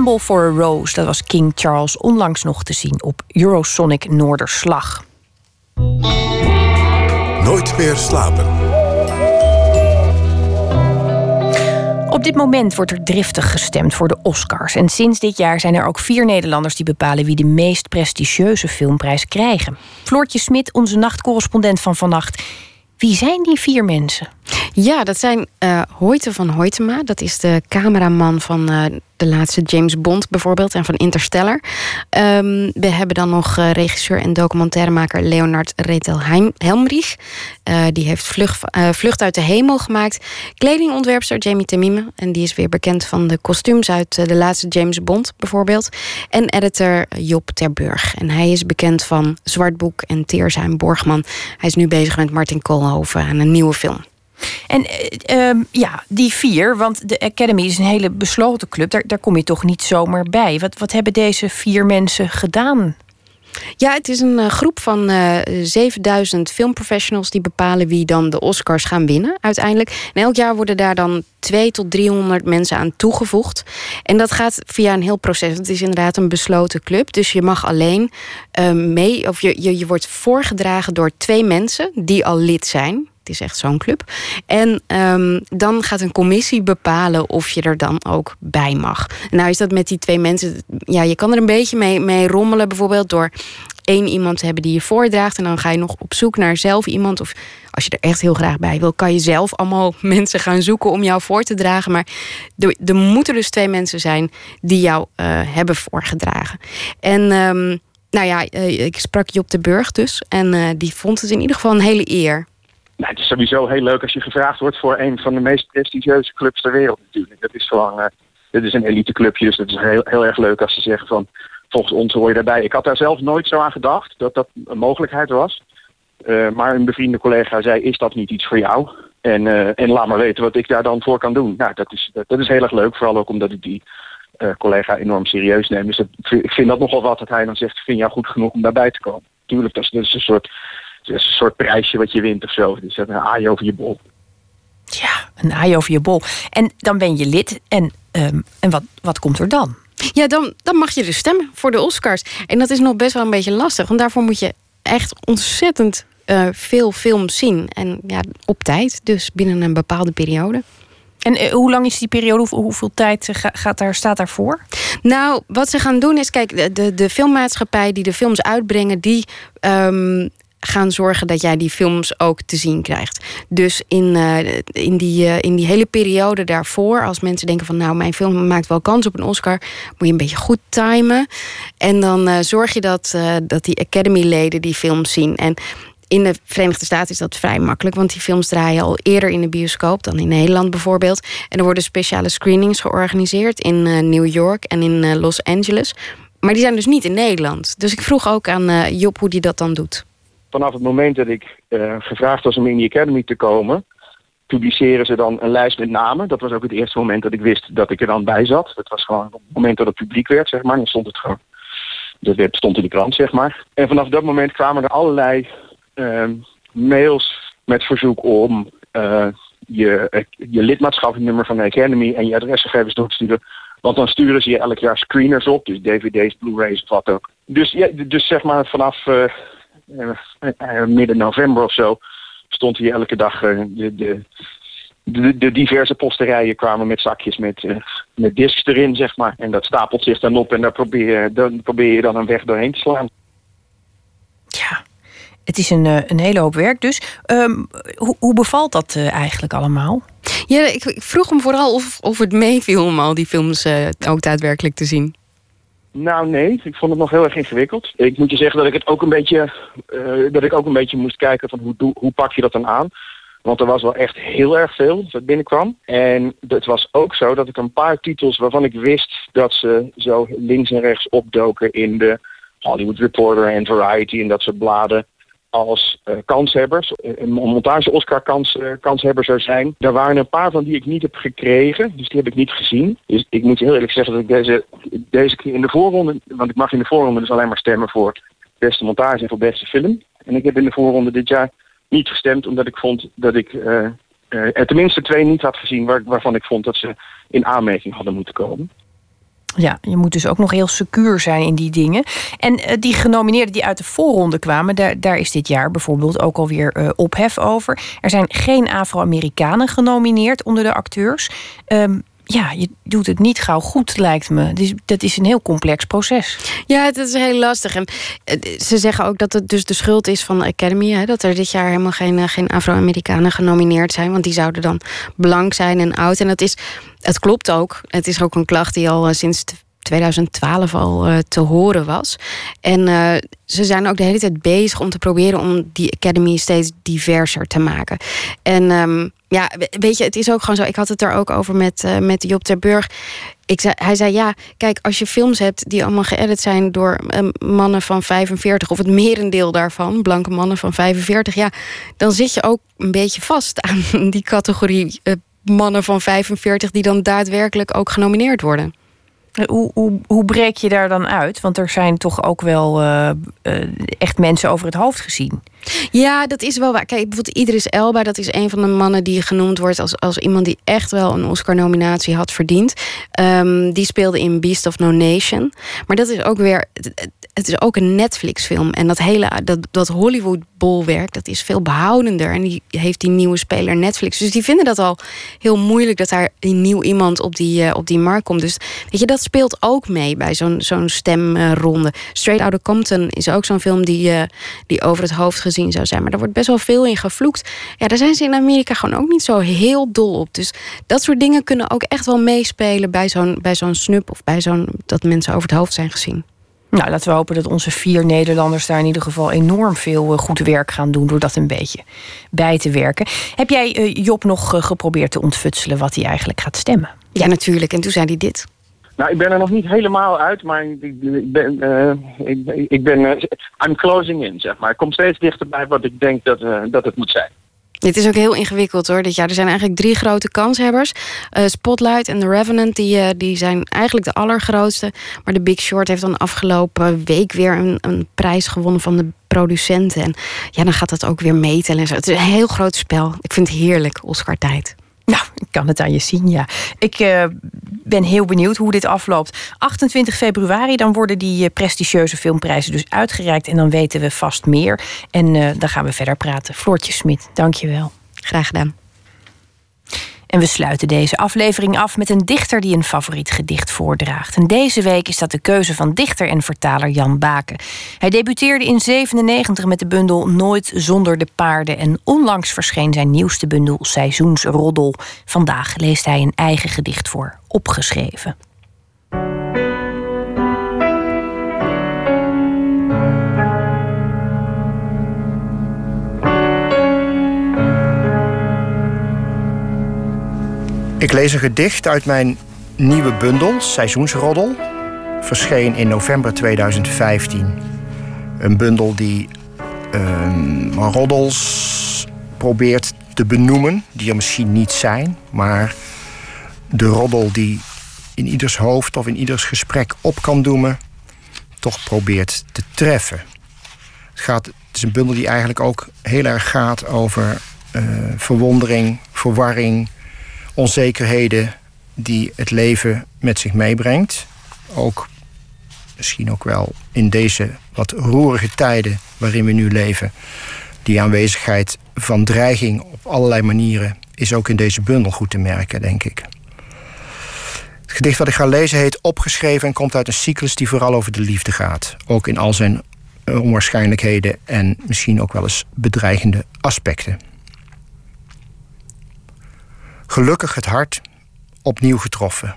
Rumble for a Rose. Dat was King Charles onlangs nog te zien op Eurosonic Noorderslag. Nooit meer slapen. Op dit moment wordt er driftig gestemd voor de Oscars. En sinds dit jaar zijn er ook vier Nederlanders die bepalen wie de meest prestigieuze filmprijs krijgen. Floortje Smit, onze nachtcorrespondent van vannacht. Wie zijn die vier mensen? Ja, dat zijn uh, Hoyte van Hoytema. Dat is de cameraman van uh, de laatste James Bond bijvoorbeeld en van Interstellar. Um, we hebben dan nog uh, regisseur en documentairemaker Leonard Retel Helmrich. Die heeft Vlucht, uit de Hemel gemaakt. Kledingontwerpster Jamie Temime. En die is weer bekend van de kostuums uit de laatste James Bond bijvoorbeeld. En editor Job Terburg. En hij is bekend van Zwartboek en Teersheim Borgman. Hij is nu bezig met Martin Koolhoven aan een nieuwe film. En uh, ja, die vier, want de Academy is een hele besloten club. Daar, daar kom je toch niet zomaar bij. Wat, wat hebben deze vier mensen gedaan? Ja, het is een uh, groep van uh, 7000 filmprofessionals die bepalen wie dan de Oscars gaan winnen uiteindelijk. En elk jaar worden daar dan 2 tot 300 mensen aan toegevoegd. En dat gaat via een heel proces. Het is inderdaad een besloten club. Dus je mag alleen mee, of je, je, je wordt voorgedragen door twee mensen die al lid zijn is echt zo'n club. En um, dan gaat een commissie bepalen of je er dan ook bij mag. Nou is dat met die twee mensen... Ja, je kan er een beetje mee, mee rommelen. Bijvoorbeeld door één iemand te hebben die je voordraagt. En dan ga je nog op zoek naar zelf iemand. Of als je er echt heel graag bij wil, kan je zelf allemaal mensen gaan zoeken om jou voor te dragen. Maar er, moeten dus twee mensen zijn die jou uh, hebben voorgedragen. En um, nou ja, ik sprak Job de Burg dus. En uh, die vond het in ieder geval een hele eer. Nou, het is sowieso heel leuk als je gevraagd wordt voor een van de meest prestigieuze clubs ter wereld natuurlijk. Dat is gewoon, uh, dit is een elite clubje, dus dat is heel, heel erg leuk als ze zeggen van volgens ons hoor je daarbij. Ik had daar zelf nooit zo aan gedacht dat dat een mogelijkheid was. Uh, maar een bevriende collega zei, is dat niet iets voor jou? En, uh, en laat maar weten wat ik daar dan voor kan doen. Nou, dat is, dat, is heel erg leuk, vooral ook omdat ik die collega enorm serieus neem. Dus ik vind dat nogal wat dat hij dan zegt, vind jou goed genoeg om daarbij te komen. Tuurlijk, dat is een soort het is een soort prijsje wat je wint of zo. Dus een aai over je bol. Ja, een aai over je bol. En dan ben je lid. En, um, en wat, wat komt er dan? Ja, dan, dan mag je dus stemmen voor de Oscars. En dat is nog best wel een beetje lastig. Want daarvoor moet je echt ontzettend uh, veel films zien. En ja, op tijd, dus binnen een bepaalde periode. En uh, hoe lang is die periode? Hoe, hoeveel tijd gaat daar, staat daarvoor? Nou, wat ze gaan doen is... Kijk, de, de, de filmmaatschappij die de films uitbrengen... die um, gaan zorgen dat jij die films ook te zien krijgt. Dus in, uh, in, die, uh, in die hele periode daarvoor, als mensen denken van nou, mijn film maakt wel kans op een Oscar, moet je een beetje goed timen. En dan uh, zorg je dat, dat die Academy-leden die films zien. En in de Verenigde Staten is dat vrij makkelijk, want die films draaien al eerder in de bioscoop dan in Nederland bijvoorbeeld. En er worden speciale screenings georganiseerd in New York en in Los Angeles. Maar die zijn dus niet in Nederland. Dus ik vroeg ook aan Job hoe die dat dan doet vanaf het moment dat ik uh, gevraagd was om in die Academy te komen, publiceren ze dan een lijst met namen. Dat was ook het eerste moment dat ik wist dat ik er dan bij zat. Dat was gewoon het moment dat het publiek werd, zeg maar. Dan stond het gewoon. Dat werd, stond in de krant, zeg maar. En vanaf dat moment kwamen er allerlei uh, mails met verzoek om uh, je, je lidmaatschapsnummer van de Academy en je adresgegevens door te sturen. Want dan sturen ze je elk jaar screeners op, dus dvd's, blu-rays wat ook. Dus, ja, dus zeg maar vanaf midden november of zo stond hier elke dag uh, de, de, de, de, diverse posterijen kwamen met zakjes met, uh, met discs erin, zeg maar. En dat stapelt zich dan op en daar probeer, dan probeer je dan een weg doorheen te slaan. Ja, het is een, een hele hoop werk dus. Um, hoe, hoe bevalt dat eigenlijk allemaal? Ja, ik, ik, vroeg hem vooral of, of het meeviel om al die films ook daadwerkelijk te zien. Nou nee, ik vond het nog heel erg ingewikkeld. Ik moet je zeggen dat ik het ook een beetje, uh, dat ik ook een beetje moest kijken van hoe, hoe pak je dat dan aan. Want er was wel echt heel erg veel dat binnenkwam. En het was ook zo dat ik een paar titels waarvan ik wist dat ze zo links en rechts opdoken in de Hollywood Reporter en Variety en dat soort bladen als uh, kanshebbers, een montage-Oscar kans, uh, kanshebber zou zijn. Daar waren een paar van die ik niet heb gekregen, dus die heb ik niet gezien. Dus ik moet heel eerlijk zeggen dat ik deze, deze keer in de voorronde, want ik mag in de voorronde dus alleen maar stemmen voor beste montage en voor beste film. En ik heb in de voorronde dit jaar niet gestemd, omdat ik vond dat ik er tenminste twee niet had gezien waar, waarvan ik vond dat ze in aanmerking hadden moeten komen. Ja, je moet dus ook nog heel secuur zijn in die dingen. En uh, die genomineerden die uit de voorronde kwamen, daar, daar is dit jaar bijvoorbeeld ook alweer uh, ophef over. Er zijn geen Afro-Amerikanen genomineerd onder de acteurs. Um, ja, je doet het niet gauw goed, lijkt me. Dus dat is een heel complex proces. Ja, het is heel lastig. En ze zeggen ook dat het dus de schuld is van de Academy. Hè, dat er dit jaar helemaal geen, geen Afro-Amerikanen genomineerd zijn. Want die zouden dan blank zijn en oud. En dat is, het klopt ook. Het is ook een klacht die al sinds 2012 al uh, te horen was. En uh, ze zijn ook de hele tijd bezig om te proberen om die Academy steeds diverser te maken. En um, ja, weet je, het is ook gewoon zo. Ik had het er ook over met, uh, met Job ter Burg. Ik zei, hij zei ja, kijk, als je films hebt die allemaal geëdit zijn door mannen van 45, of het merendeel daarvan, blanke mannen van 45, ja, dan zit je ook een beetje vast aan die categorie mannen van 45 die dan daadwerkelijk ook genomineerd worden. Hoe, hoe, breek je daar dan uit? Want er zijn toch ook wel uh, uh, echt mensen over het hoofd gezien. Ja, dat is wel waar. Kijk, bijvoorbeeld Idris Elba, dat is een van de mannen die genoemd wordt als, als iemand die echt wel een Oscar-nominatie had verdiend. Um, die speelde in Beast of No Nation. Maar dat is ook weer. Het is ook een Netflix-film. En dat hele dat, dat Hollywood-bolwerk, dat is veel behoudender. En die heeft die nieuwe speler Netflix. Dus die vinden dat al heel moeilijk dat daar een nieuw iemand op die, uh, op die markt komt. Dus weet je, dat speelt ook mee bij zo'n zo'n stemronde. Straight Outta Compton is ook zo'n film die, uh, die over het hoofd gezien zou zijn. Maar daar wordt best wel veel in gevloekt. Ja, daar zijn ze in Amerika gewoon ook niet zo heel dol op. Dus dat soort dingen kunnen ook echt wel meespelen bij zo'n bij zo'n snup of bij zo'n dat mensen over het hoofd zijn gezien. Nou, laten we hopen dat onze vier Nederlanders daar in ieder geval enorm veel uh, goed werk gaan doen door dat een beetje bij te werken. Heb jij uh, Job nog uh, geprobeerd te ontfutselen wat hij eigenlijk gaat stemmen? Ja, natuurlijk. En toen zei hij dit. Nou, ik ben er nog niet helemaal uit, maar ik, ben, ik, ik ben uh, I'm closing in, zeg maar. Ik kom steeds dichterbij wat ik denk dat, uh, dat het moet zijn. Dit is ook heel ingewikkeld hoor. Dit jaar. Er zijn eigenlijk drie grote kanshebbers. Spotlight en The Revenant die, die zijn eigenlijk de allergrootste. Maar The Big Short heeft dan afgelopen week weer een, een prijs gewonnen van de producenten. En ja, dan gaat dat ook weer meten en zo. Het is een heel groot spel. Ik vind het heerlijk, Oscar-tijd. Nou, ik kan het aan je zien, ja. Ik uh, ben heel benieuwd hoe dit afloopt. 28 februari, dan worden die uh, prestigieuze filmprijzen dus uitgereikt... en dan weten we vast meer. En uh, dan gaan we verder praten. Floortje Smit, dank je wel. Graag gedaan. En we sluiten deze aflevering af met een dichter die een favoriet gedicht voordraagt. En deze week is dat de keuze van dichter en vertaler Jan Baken. Hij debuteerde in 97 met de bundel Nooit zonder de paarden en onlangs verscheen zijn nieuwste bundel Seizoensroddel. Vandaag leest hij een eigen gedicht voor, opgeschreven. Ik lees een gedicht uit mijn nieuwe bundel, Seizoensroddel. Verscheen in november 2015. Een bundel die um, roddels probeert te benoemen, die er misschien niet zijn, maar de roddel die in ieders hoofd of in ieders gesprek op kan doemen, toch probeert te treffen. Het, gaat, het is een bundel die eigenlijk ook heel erg gaat over uh, verwondering, verwarring, onzekerheden die het leven met zich meebrengt. Ook misschien ook wel in deze wat roerige tijden waarin we nu leven. Die aanwezigheid van dreiging op allerlei manieren is ook in deze bundel goed te merken, denk ik. Het gedicht wat ik ga lezen heet Opgeschreven en komt uit een cyclus die vooral over de liefde gaat. Ook in al zijn onwaarschijnlijkheden en misschien ook wel eens bedreigende aspecten. Gelukkig het hart, opnieuw getroffen.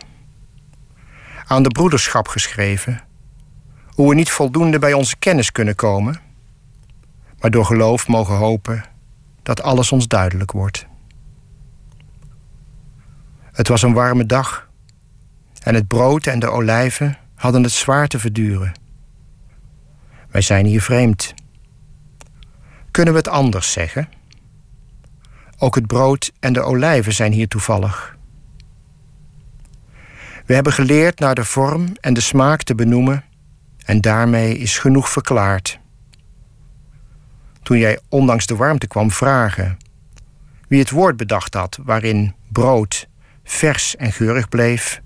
Aan de broederschap geschreven, hoe we niet voldoende bij onze kennis kunnen komen, maar door geloof mogen hopen dat alles ons duidelijk wordt. Het was een warme dag en het brood en de olijven hadden het zwaar te verduren. Wij zijn hier vreemd. Kunnen we het anders zeggen? Ook het brood en de olijven zijn hier toevallig. We hebben geleerd naar de vorm en de smaak te benoemen en daarmee is genoeg verklaard. Toen jij ondanks de warmte kwam vragen wie het woord bedacht had waarin brood vers en geurig bleef,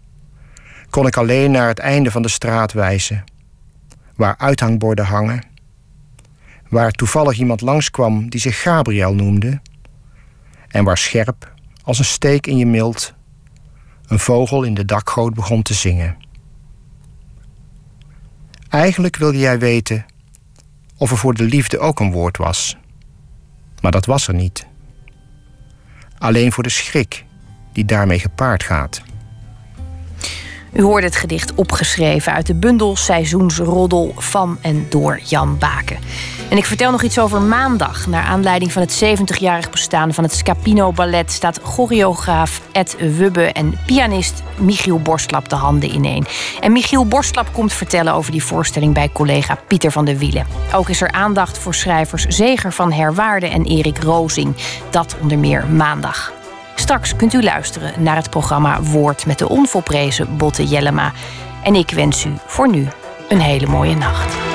kon ik alleen naar het einde van de straat wijzen, waar uithangborden hangen, waar toevallig iemand langskwam die zich Gabriel noemde, en waar scherp, als een steek in je mild, een vogel in de dakgoot begon te zingen. Eigenlijk wilde jij weten of er voor de liefde ook een woord was. Maar dat was er niet. Alleen voor de schrik die daarmee gepaard gaat. U hoorde het gedicht opgeschreven uit de bundel Seizoensroddel van en door Jan Baken. En ik vertel nog iets over maandag. Naar aanleiding van het 70-jarig bestaan van het Scapino Ballet staat choreograaf Ed Wubbe en pianist Michiel Borstlap de handen ineen. En Michiel Borstlap komt vertellen over die voorstelling bij collega Pieter van der Wielen. Ook is er aandacht voor schrijvers Zeger van Herwaarde en Erik Rozing. Dat onder meer maandag. Straks kunt u luisteren naar het programma Woord met de onvolprezen Botte Jellema. En ik wens u voor nu een hele mooie nacht.